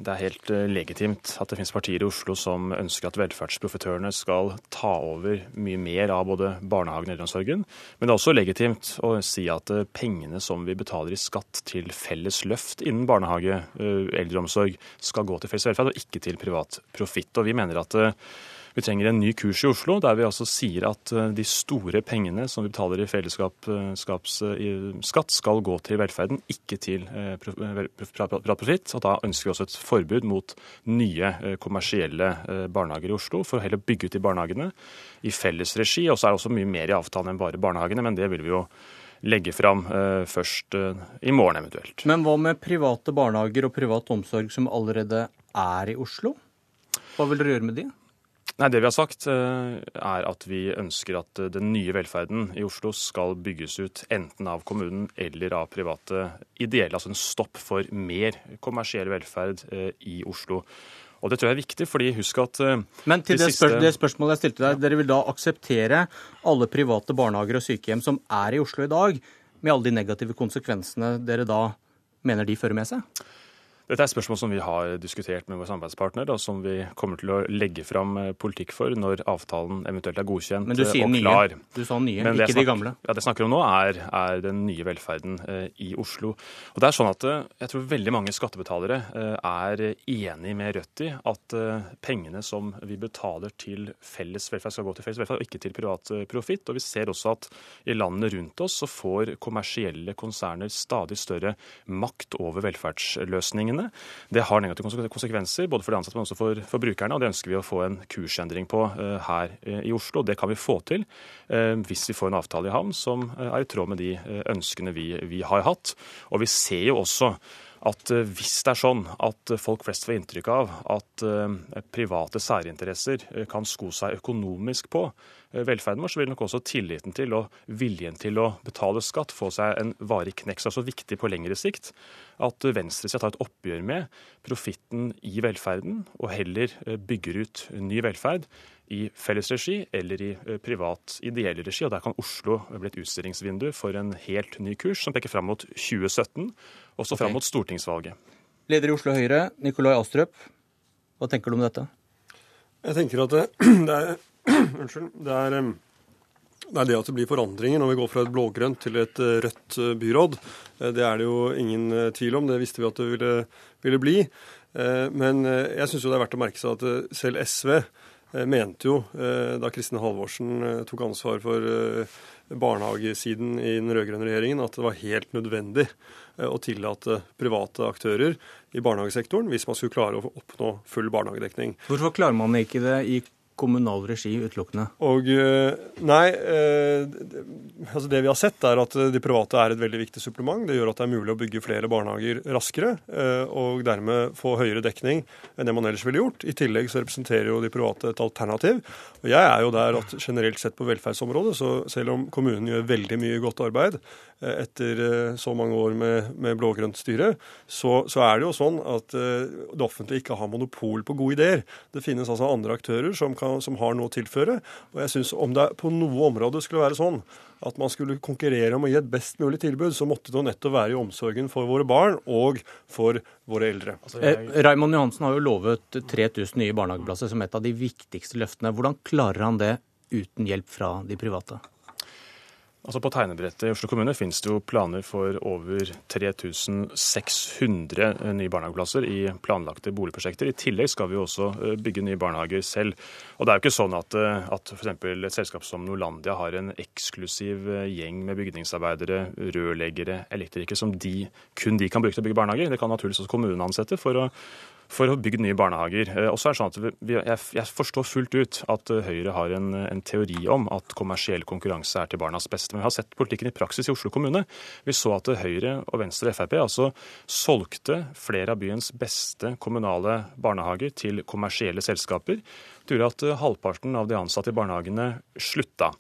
det er helt eh, legitimt at det finnes partier i Oslo som ønsker at velferdsprofitørene skal ta over mye mer av både barnehagen og eldreomsorgen. Men det er også legitimt å si at eh, pengene som vi betaler i skatt til felles løft innen barnehage, eh, eldreomsorg, skal gå til felles velferd og ikke til privat profitt. Og vi mener at vi trenger en ny kurs i Oslo, der vi altså sier at eh, de store pengene som vi betaler i fellesskapsskatt, eh, skal gå til velferden, ikke til eh, privat profitt. Og da ønsker vi også et forbud mot nye kommersielle barnehager i Oslo, for å heller bygge ut de barnehagene i felles regi. Og så er det også mye mer i avtalen enn bare barnehagene, men det vil vi jo legge fram først i morgen eventuelt. Men hva med private barnehager og privat omsorg som allerede er i Oslo? Hva vil dere gjøre med de? Nei, Det vi har sagt, eh, er at vi ønsker at eh, den nye velferden i Oslo skal bygges ut enten av kommunen eller av private ideelle. Altså en stopp for mer kommersiell velferd eh, i Oslo. Og Det tror jeg er viktig, fordi husk at Men til det, spør det, spørsmålet jeg stilte deg, dere vil da akseptere alle private barnehager og sykehjem som er i Oslo i dag, med alle de negative konsekvensene dere da mener de fører med seg? Dette er et spørsmål som vi har diskutert med vår samarbeidspartner, og som vi kommer til å legge fram eh, politikk for når avtalen eventuelt er godkjent Men du sier og klar. Nye. Du sa nye, ikke snakker, de gamle. Ja, Det jeg snakker om nå, er, er den nye velferden eh, i Oslo. Og det er sånn at eh, Jeg tror veldig mange skattebetalere eh, er enig med Rødt i at eh, pengene som vi betaler til felles velferd, skal gå til felles velferd, og ikke til privat eh, profitt. Og vi ser også at i landene rundt oss så får kommersielle konserner stadig større makt over velferdsløsningene pengene. Det har negative konsekvenser både for de ansatte, men også for, for brukerne. og Det ønsker vi å få en kursendring på uh, her uh, i Oslo. Det kan vi få til uh, hvis vi får en avtale i havn som er i tråd med de ønskene vi, vi har hatt. Og vi ser jo også at hvis det er sånn at folk flest får inntrykk av at private særinteresser kan sko seg økonomisk på velferden vår, så vil nok også tilliten til og viljen til å betale skatt få seg en varig knekk. Så det er viktig på lengre sikt at venstresida tar et oppgjør med profitten i velferden, og heller eh, bygger ut ny velferd i felles regi eller i eh, privat ideell regi. Og Der kan Oslo bli et utstillingsvindu for en helt ny kurs som peker fram mot 2017, også fram mot stortingsvalget. Leder i Oslo Høyre, Nikolai Astrup, hva tenker du om dette? Jeg tenker at det, det er Unnskyld. Det er det er det at det blir forandringer når vi går fra et blågrønt til et eh, rødt eh, byråd. Eh, det er det jo ingen tvil om. Det visste vi at det ville, ville bli. Men jeg syns det er verdt å merke seg at selv SV mente jo, da Kristin Halvorsen tok ansvar for barnehagesiden i den rød-grønne regjeringen, at det var helt nødvendig å tillate private aktører i barnehagesektoren hvis man skulle klare å oppnå full barnehagedekning. Hvorfor klarer man ikke det i kommunal regi utelukkende? Og eh, Nei, eh, altså det vi har sett er at de private er et veldig viktig supplement. Det gjør at det er mulig å bygge flere barnehager raskere, eh, og dermed få høyere dekning enn det man ellers ville gjort. I tillegg så representerer jo de private et alternativ. Og jeg er jo der at generelt sett på velferdsområdet, så selv om kommunen gjør veldig mye godt arbeid etter så mange år med, med blå-grønt styre, så, så, er det jo sånn at det offentlige ikke har monopol på gode ideer. Det finnes altså andre aktører som kan kan, som har noe å tilføre. Og jeg synes Om det på noe område skulle være sånn at man skulle konkurrere om å gi et best mulig tilbud, så måtte det nettopp være i omsorgen for våre barn og for våre eldre. Altså, jeg... eh, Raymond Johansen har jo lovet 3000 nye barnehageplasser som et av de viktigste løftene. Hvordan klarer han det uten hjelp fra de private? Altså På tegnebrettet i Oslo kommune finnes det jo planer for over 3600 eh, nye barnehageplasser i planlagte boligprosjekter. I tillegg skal vi jo også eh, bygge nye barnehager selv. Og Det er jo ikke sånn at, eh, at f.eks. et selskap som Norlandia har en eksklusiv gjeng med bygningsarbeidere, rørleggere, elektrikere som de, kun de kan bruke til å bygge barnehager. Det kan naturligvis også kommunen ansette for å for å bygge nye barnehager. Eh, og så er det sånn at vi, Jeg forstår fullt ut at eh, Høyre har en, en, teori om at kommersiell konkurranse er til barnas beste. Men vi har sett politikken i praksis i Oslo kommune. Vi så at Høyre og Venstre og Frp altså solgte flere av byens beste kommunale barnehager til kommersielle selskaper gjorde at halvparten av de ansatte i barnehagene slutta.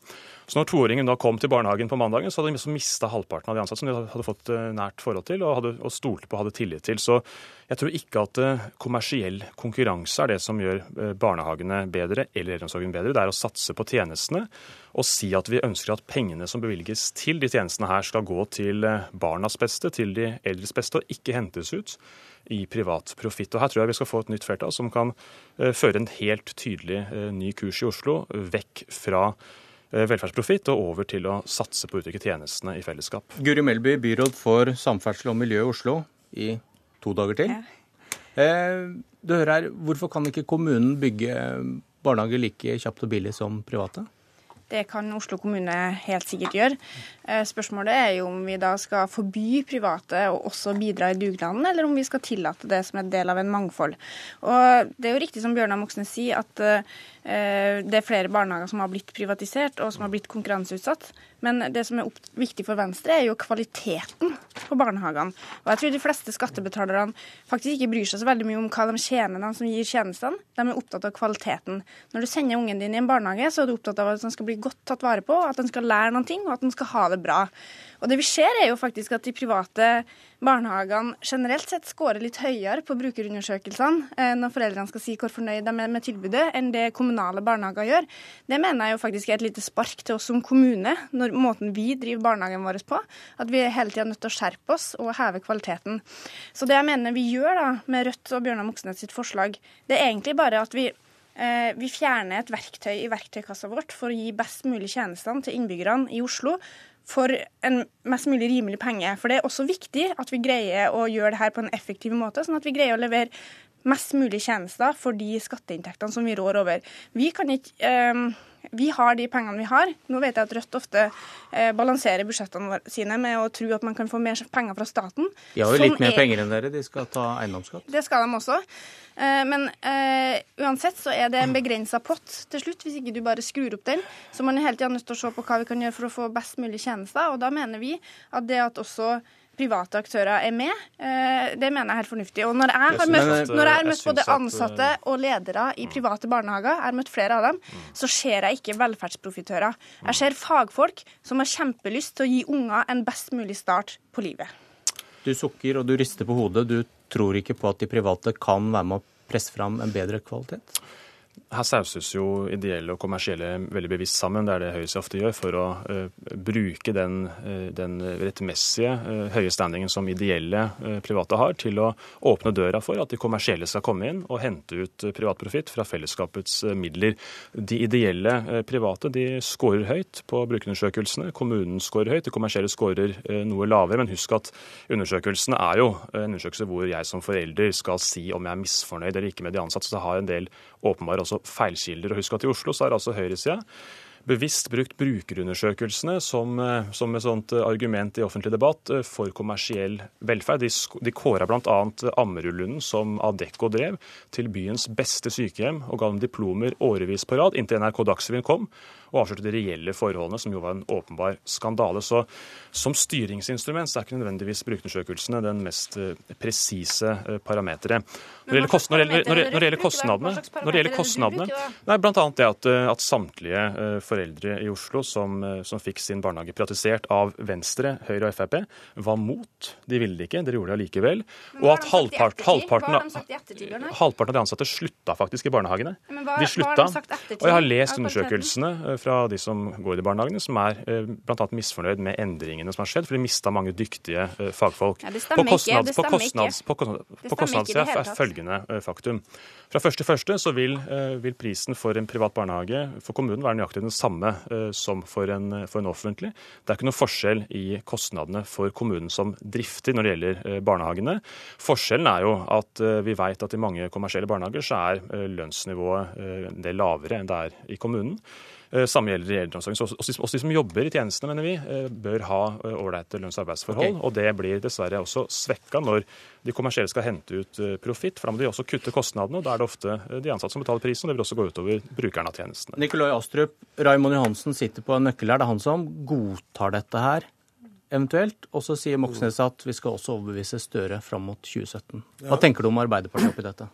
Så når toåringen da kom til barnehagen på mandagen, så hadde de mista halvparten av de ansatte som de hadde fått eh, nært forhold til og, hadde, og stolte på og hadde tillit til. Så jeg tror ikke at eh, kommersiell konkurranse er det som gjør eh, barnehagene bedre eller eldreomsorgen bedre. Det er å satse på tjenestene og si at vi ønsker at pengene som bevilges til de tjenestene her, skal gå til barnas beste, til de eldres beste, og ikke hentes ut i privat profitt. Og Her tror jeg vi skal få et nytt flertall som kan føre en helt tydelig ny kurs i Oslo, vekk fra Eh, velferdsprofitt og over til å satse på å utvikle tjenestene i fellesskap. Guri Melby, byråd for samferdsel og miljø i Oslo i to dager til. Eh, du hører her, Hvorfor kan ikke kommunen bygge barnehager like kjapt og billig som private? Det kan Oslo kommune helt sikkert gjøre. Eh, spørsmålet er jo om vi da skal forby private å også bidra i dugnaden, eller om vi skal tillate det som en del av en mangfold. Og Det er jo riktig som Bjørnar Moxnes sier, at eh, det er flere barnehager som har blitt privatisert og som har blitt konkurranseutsatt. Men det som er viktig for Venstre, er jo kvaliteten på barnehagene. Og jeg tror de fleste skattebetalerne faktisk ikke bryr seg så veldig mye om hva de tjener, de som gir tjenestene. De er opptatt av kvaliteten. Når du sender ungen din i en barnehage, så er du opptatt av at den skal bli godt tatt vare på, at den skal lære noen ting, og at den skal ha det bra. Og det vi ser er jo faktisk at de private barnehagene generelt sett scorer litt høyere på brukerundersøkelsene eh, når foreldrene skal si hvor fornøyd de er med tilbudet, enn det kommunale barnehager gjør. Det mener jeg jo faktisk er et lite spark til oss som kommune, når måten vi driver barnehagen vår på. At vi er hele tida nødt til å skjerpe oss og heve kvaliteten. Så det jeg mener vi gjør da med Rødt og Bjørnar Moxnes sitt forslag, det er egentlig bare at vi vi fjerner et verktøy i verktøykassa vårt for å gi best mulig tjenestene til innbyggerne i Oslo for en mest mulig rimelig penge. For det er også viktig at vi greier å gjøre det her på en effektiv måte, sånn at vi greier å levere mest mulig tjenester for de skatteinntektene som vi rår over. Vi kan ikke um, vi har de pengene vi har. Nå vet jeg at Rødt ofte eh, balanserer budsjettene sine med å tro at man kan få mer penger fra staten. De har jo litt mer er... penger enn dere, de skal ta eiendomsskatt. Det skal de også. Eh, men eh, uansett så er det en begrensa pott til slutt, hvis ikke du bare skrur opp den. Så man er hele tida nødt til å se på hva vi kan gjøre for å få best mulig tjenester. Og da mener vi at det at også private aktører er med. Eh, det mener jeg er helt fornuftig. Og når jeg har møtt, når jeg har møtt både ansatte eh, og ledere i private barnehager, jeg har møtt flere av dem, så ser jeg ikke velferdsprofitører. Jeg ser fagfolk som har kjempelyst til å gi unger en best mulig start på livet. Du sukker og du rister på hodet. Du tror ikke på at de private kan være med å presse fram en bedre kvalitet? Her sauses jo ideelle og kommersielle veldig bevisst sammen. Det er det Høyre ofte gjør, for å uh, bruke den, uh, den rettmessige uh, høye standingen som ideelle private har, til å åpne døra for at de kommersielle skal komme inn og hente ut privat profitt fra fellesskapets midler. De ideelle private de scorer høyt på brukerundersøkelsene. Kommunen scorer høyt, de kommersielle scorer noe lavere. Men husk at undersøkelsene er jo en undersøkelse hvor jeg som forelder skal si om jeg er misfornøyd eller ikke med de ansatte. Så det har en del åpenbare også feilkilder. Og husk at i Oslo så er altså høyresida bevisst brukt brukerundersøkelsene som, eh, som et sånt eh, argument i offentlig debatt eh, for kommersiell velferd. De, de kåra bl.a. Ammerudlunden, som Adecco drev, til byens beste sykehjem og ga dem diplomer årevis på rad, inntil NRK Dagsrevyen kom og avslørte de reelle forholdene, som jo var en åpenbar skandale. Så som styringsinstrument så er ikke nødvendigvis brukerundersøkelsene den mest eh, presise eh, parameteret. Når det gjelder kostnadene, når det gjelder kostnadene nei, Bl.a. det at, eh, at, samtlige foreldre i Oslo som, som fikk sin barnehage privatisert av Venstre, Høyre og Frp, var mot. De ville det ikke, dere gjorde det allikevel. Og at halvpart, halvparten, halvparten, av de ansatte slutta faktisk i barnehagene. De slutta. Og jeg har lest undersøkelsene fra de som går i barnehagene, som er eh, bl.a. misfornøyd med endringene som har skjedd, for de mista mange dyktige eh, fagfolk. Ja, det stemmer på kostnads, ikke. På kostnads, på kostnads, på kostnadssida er følgende eh, faktum. Fra 1.1. så vil, vil, prisen for en privat barnehage for kommunen være nøyaktig den samme som for en, for en offentlig. Det er ikke noe forskjell i kostnadene for kommunen som drifter når det gjelder barnehagene. Forskjellen er jo at vi vet at i mange kommersielle barnehager så er lønnsnivået en del lavere enn det er i kommunen. Eh, samme gjelder i eldreomsorgen. Så også de som jobber i tjenestene, mener vi, eh, bør ha eh, ålreite lønns- og arbeidsforhold. Okay. Og det blir dessverre også svekka når de kommersielle skal hente ut profitt. For da må de også kutte kostnadene, og da er det ofte de ansatte som betaler prisen. Og det vil også gå utover brukerne av tjenestene. Nikolai Astrup, Raymond Johansen sitter på en nøkkel her. Det er han som godtar dette her eventuelt. Og så sier Moxnes at vi skal også overbevise Støre fram mot 2017. Hva tenker du om Arbeiderpartiet oppi dette?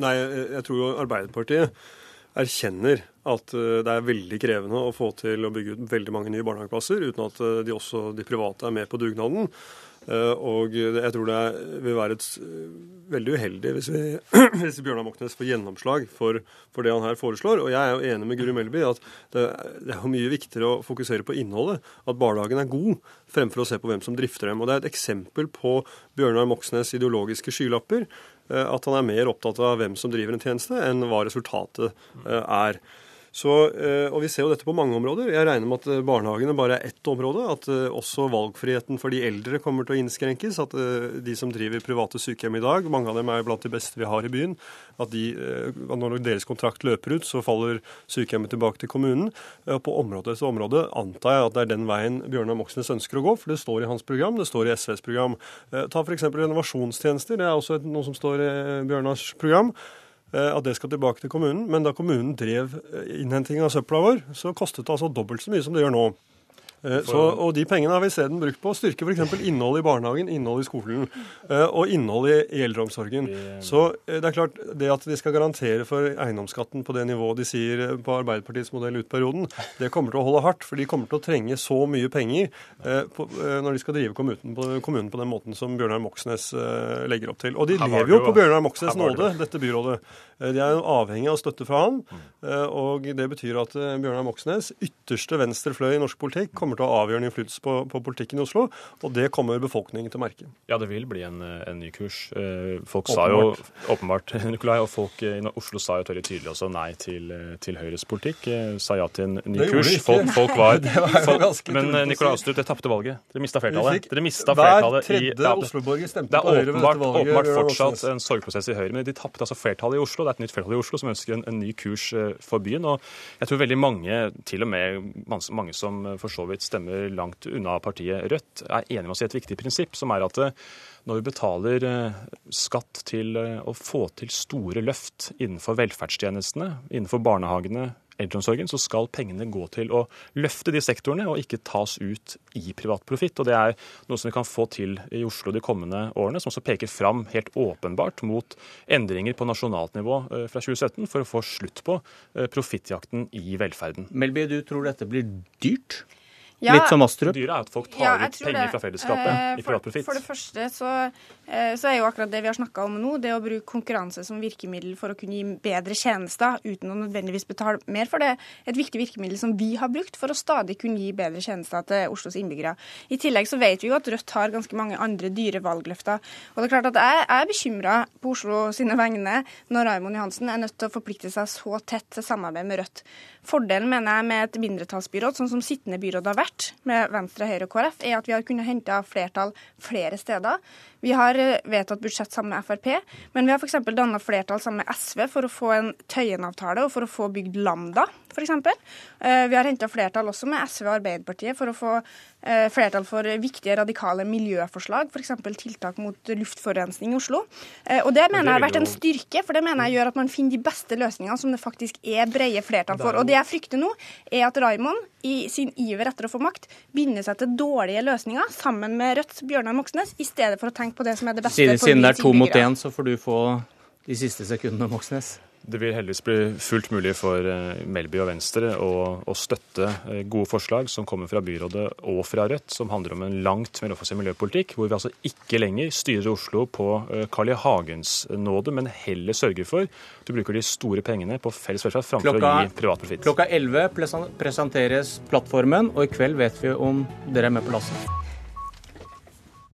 Nei, jeg tror jo Arbeiderpartiet erkjenner at det er veldig krevende å få til å bygge ut veldig mange nye barnehageplasser uten at de også de private er med på dugnaden. Eh, og jeg tror det vil være et, veldig uheldig hvis, vi, hvis Bjørnar Moxnes får gjennomslag for, for, det han her foreslår. Og jeg er jo enig med Guri Melby at det, det er mye viktigere å fokusere på innholdet. At barnehagen er god, fremfor å se på hvem som drifter dem. Og det er et eksempel på Bjørnar Moxnes' ideologiske skylapper. Eh, at han er mer opptatt av hvem som driver en tjeneste, enn hva resultatet eh, er. Så, eh, og Vi ser jo dette på mange områder. Jeg regner med at eh, barnehagene bare er ett område. At eh, også valgfriheten for de eldre kommer til å innskrenkes. At de som driver private sykehjem i dag, mange av dem er blant de beste vi har i byen, at de, når deres kontrakt løper ut, så faller sykehjemmet tilbake til kommunen. På område etter område antar jeg at det er den veien Bjørnar Moxnes ønsker å gå, for det står i hans program, det står i SVs program. Ta f.eks. renovasjonstjenester. Det er også noe som står i Bjørnars program. Eh, at det skal tilbake til kommunen. Men da kommunen drev eh, innhenting av søpla vår, så kostet det altså dobbelt så mye som det gjør nå. Eh, så, og De pengene har vi isteden brukt på å styrke f.eks. innholdet i barnehagen, innholdet i skolen eh, og innholdet i eldreomsorgen. Så eh, det er klart, det at de skal garantere for eiendomsskatten på det nivået de sier på Arbeiderpartiets modell ut perioden, det kommer til å holde hardt. For de kommer til å trenge så mye penger når de skal drive kommunen på, kommunen på den måten som Bjørnar Moxnes legger opp til. Og de lever jo på Bjørnar Moxnes nåde, dette byrådet. De er avhengig av støtte fra han. Og det betyr at Bjørnar Moxnes, ytterste venstre fløy i norsk politikk, kommer kommer til å ha avgjørende innflytelse på, på, politikken i Oslo. Og det kommer befolkningen til å merke. Ja, det vil bli en, en ny kurs. Eh, folk åpenbart. sa jo åpenbart, Nikolai, og folk i Oslo sa jo tørre tydelig også nei til, til Høyres politikk. Eh, sa ja til en ny kurs. Folk, folk, var, folk, Men Nikolai Astrup, dere tapte valget. Dere mista flertallet. Dere mista flertallet i dette valget. Det er åpenbart fortsatt en sorgprosess i Høyre, men de tapte altså flertallet i Oslo. Det er et nytt flertall i Oslo som ønsker en, en ny kurs for byen. Og jeg tror veldig mange, til og med mange som for så vidt stemmer langt langt unna partiet Rødt, er enig med oss i et viktig prinsipp, som er at eh, når vi betaler eh, skatt til eh, å få til store løft innenfor velferdstjenestene, innenfor barnehagene, eldreomsorgen, så skal pengene gå til å løfte de sektorene og ikke tas ut i privat profitt. Og det er noe som vi kan få til i Oslo de kommende årene, som også peker fram helt åpenbart mot endringer på nasjonalt nivå fra 2017 for å få slutt på profittjakten i velferden. Melby, du tror dette blir dyrt? Ja, Litt som Astrup? Dyret er at folk tar ja, ut penger fra fellesskapet uh, i privat profitt. For, det første så, så, er jo akkurat det vi har snakka om nå, det å bruke konkurranse som virkemiddel for å kunne gi bedre tjenester uten å nødvendigvis betale mer for det, et viktig virkemiddel som vi har brukt for å stadig kunne gi bedre tjenester til Oslos innbyggere. I tillegg så vet vi jo at Rødt har ganske mange andre dyre valgløfter. Og det er klart at jeg er bekymra på Oslo sine vegne når Raymond Johansen er nødt til å forplikte seg så tett til samarbeid med Rødt. Fordelen mener jeg med et mindretallsbyråd, sånn som sittende byråd har vært, med Venstre, Høyre og KrF, er at vi har kunnet hente flertall flere steder. Vi har eh, vedtatt budsjett sammen med Frp, men vi har f.eks. danna flertall sammen med SV for å få en Tøyen-avtale og for å få bygd Lambda, f.eks. Eh, vi har henta flertall også med SV og Arbeiderpartiet for å få eh, flertall for viktige radikale miljøforslag, f.eks. tiltak mot luftforurensning i Oslo. Og det mener jeg har vært en styrke, for det mener jeg gjør at man finner de beste løsningene som det faktisk er breie flertall for. Og det jeg frykter nå, er at Raimond i sin iver etter å få makt binder seg til dårlige løsninger sammen med Rødt, Bjørnar Moxnes, i stedet for å tenke på det som er det beste siden, for Siden det er to mot én, så får du få de siste sekundene, Moxnes. Det vil heldigvis bli fullt mulig for eh, Melby og Venstre å, å, støtte eh, gode forslag som kommer fra byrådet og fra Rødt, som handler om en langt mer offensiv miljøpolitikk, hvor vi altså ikke lenger styrer Oslo på eh, Carl I. Hagens nåde, men heller sørger for at du bruker de store pengene på felles velferd framfor klokka, å gi privat profitt. Klokka 11 presenteres plattformen, og i kveld vet vi om dere er med på lasset.